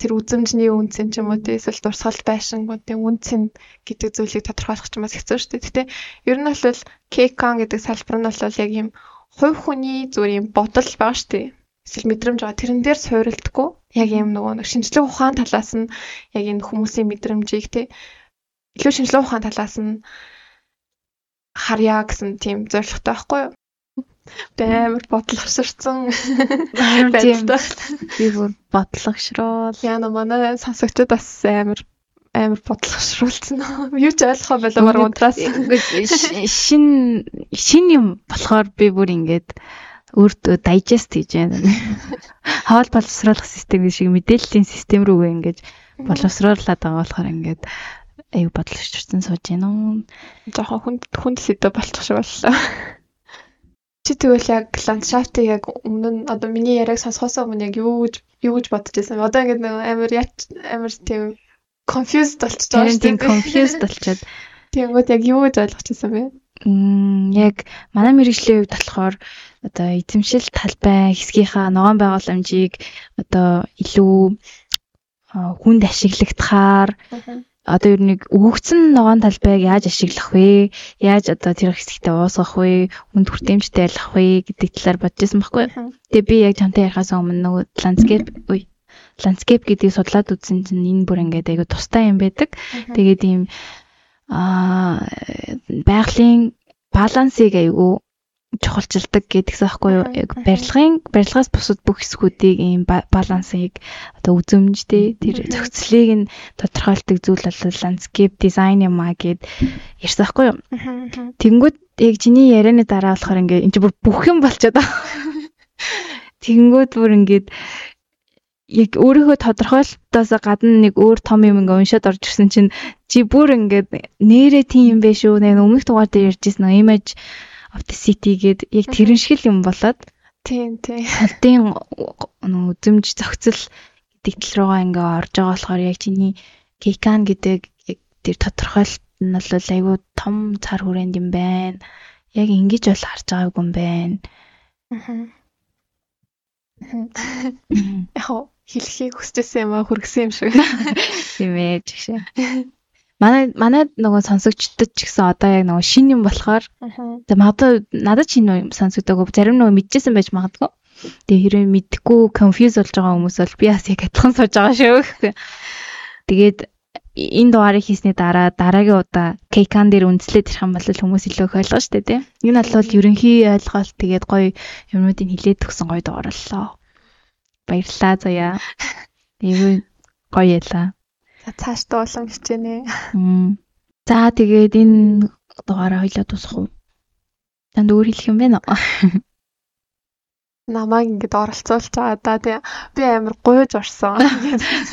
тэр үзэмжний үнцэн ч юм уу тий эсвэл дурсгал байшингуудын үнцэн гэдэг зүйлийг тодорхойлох ч бас хэцүү шүү дээ. Гэтэ ер нь бол кейкон гэдэг салбар нь бол яг юм хувь хүний юм бодол байгаа шүү дээ эсвэл мэдрэмж байгаа. Тэрэн дээр суурилдаггүй. Яг юм нөгөө нэг шинжлэх ухаан талаас нь яг энэ хүмүүсийн мэдрэмжийг те илүү шинжлэх ухаан талаас нь харьяа гэсэн тийм зорилготой байхгүй юу? Баймар бодлогоширсан байдалтай. Би бүр бодлогошрол. Яна манай сонсогчдод бас амар амар бодлогошруулсан. Юу ч ойлгохоо байлаа баг унтраас. Шин шин юм болохоор би бүр ингээд өөртөө digest хийж байна. Хоол боловсруулах систем шиг мэдээллийн систем рүүгээ ингэж боловсруулаад байгаа болохоор ингээд аюу бодлогчсон сууж байна уу. Жохон хүнд хүнд сэдв болчих шиг боллоо. Чи тэгвэл яг ландшафтыг яг өмнө нь одоо миний яриаг сонсохоос өмнө яг юу гэж юу гэж бодож байсан. Одоо ингээд нэг амар яч амар тийм confused болчихж байгаа шүү дээ. Тийм confused болчиход. Тэнгүүд яг юу гэж ойлгож байсан бэ? Мм яг манай мэрэгжлийн хувьд болохоор одоо эзэмшил талбай хэсгийнхаа ногоон байгууламжийг одоо илүү хүнд ашиглагдахаар одоо ер нь өгөгдсөн ногоон талбайг яаж ашиглах вэ? Яаж одоо тэр хэсэгтээ уусгах вэ? Хүнд хүртээмжтэй байлгах вэ гэдэг талаар бодож байсан байхгүй. Тэгээ би яг чамтай ярихаас өмнө нөгөө ландскейп үй ландскейп гэдгийг судлаад үзсэн чинь энэ бүр ингээд айгу тустай юм байдаг. Тэгээд ийм аа байгалийн балансыг айгу чухалчилдаг гэдгээс аахгүй юу? Яг барилгын барилгаас бусад бүх хэсгүүдийг ийм балансыг одоо үзэмжтэй тэр зохицлыг нь тодорхойлдог зүйл бол ландскейп дизайн юм а гэд ярьсан аахгүй юу? Тэгэнгүүт яг чиний ярианы дараа болохоор ингээ энэ бүр бүх юм болчиход байгаа. Тэгэнгүүт бүр ингээд яг өөрийнхөө тодорхойлолтоос гадна нэг өөр том юм ингээ уншаад орж ирсэн чинь чи бүр ингээд нэрээ тийм юм бэ шүү. Нэг өмнөх дугаар дээр ярьжсэн image of the city гээд яг тэрэн шиг л юм болоод тийм тийм халтын үзэмж зохицол гэдэг тал руугаа ингээ орж байгаа болохоор яг чиний кейкан гэдэг яг тэр тодорхойлолт нь бол айгүй том цар хүрээнд юм байна. Яг ингэж бол харж байгаагүй юм байна. Аа. Яг хэлхийг хүсчихсэн юм аа хүргэсэн юм шиг. Тийм ээ жишээ. Манай манай нөгөө сонсогчдод ч гэсэн одоо яг нөгөө шин юм болохоор за магадгүй надад шин юм сонсогдоогүй зарим нөгөө мэдчихсэн байж магадгүй. Тэгээ хэрвээ мэдхгүй конфьюз болж байгаа хүмүүс бол би бас яг адилхан сууж байгаа шүү. Тэгээд энэ дугаарыг хийсний дараа дараагийн удаа кейкан дээр үнслээд ирэх юм бол хүмүүс илүү их ойлгоо штэ тий. Энэ бол ерөнхий ойлголт тэгээд гоё юмнуудыг хилээд өгсөн гоё дугаарлаа. Баярлалаа заяа. Эвгүй гоё ялаа. За цаашдаа улам хичээнэ. За тэгээд энэ дугаараа хоёлаа тусах уу? Танд өөр хэлэх юм байна уу? намайг ингэж оролцуулж байгаа да тий би амар гуйж орсон.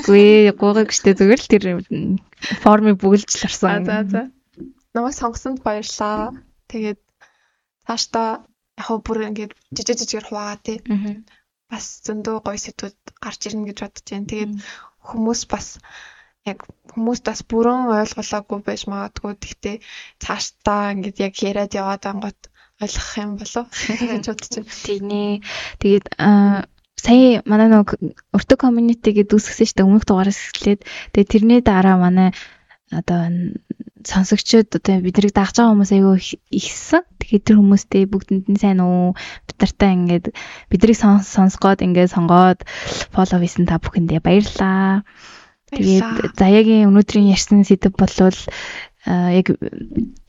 Үгүй гуйгаг штэ зүгээр л тэр формыг бүгэлж л орсон. За за. Намайг сонгосонд баярлаа. Тэгээд цаашдаа яг бүр ингэж жижиг жижигээр хуваагаа тий. Бас зөндөө гоё сэдвүүд гарч ирнэ гэж бодож байна. Тэгээд хүмүүс бас яг хүмүүст бас бүрэн ойлголоогүй байж магадгүй. Гэхдээ цаашдаа ингээд яг яриад яваад ангууд ойлгох юм болов гэж бодож байна. Ээ. Тэгээд сая манай нэг өртөг community гэдэг үсгсэн шүү дээ өмнөх дугаараас эхлээд тэгээд тэрний дараа манай одоо сонсогчид одоо биднийг дагж байгаа хүмүүс айгүй ихсэн. Тэгэхээр тэр хүмүүстээ бүгдэнд нь сайн уу бид нартай ингээд биднийг сонсгоод ингээд сонгоод фоллоу хийсэн та бүхэндээ баярлалаа. Тэгээд заяагийн өнөөдрийн ярьсан сэдв болвол яг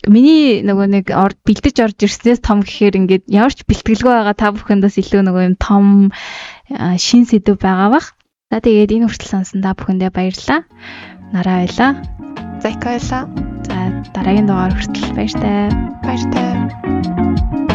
миний нөгөө нэг бэлдэж орж ирснээс том гэхээр ингээд ямар ч бэлтгэлгүй байгаа та бүхэндээс илүү нөгөө юм том шин сэдв байгаа бах. За тэгээд энэ хүртэл сонсон та бүхэндээ баярлалаа. Нараа байлаа. Зайка байлаа. За дараагийн дугаар хүртэл баяртай. Баяртай.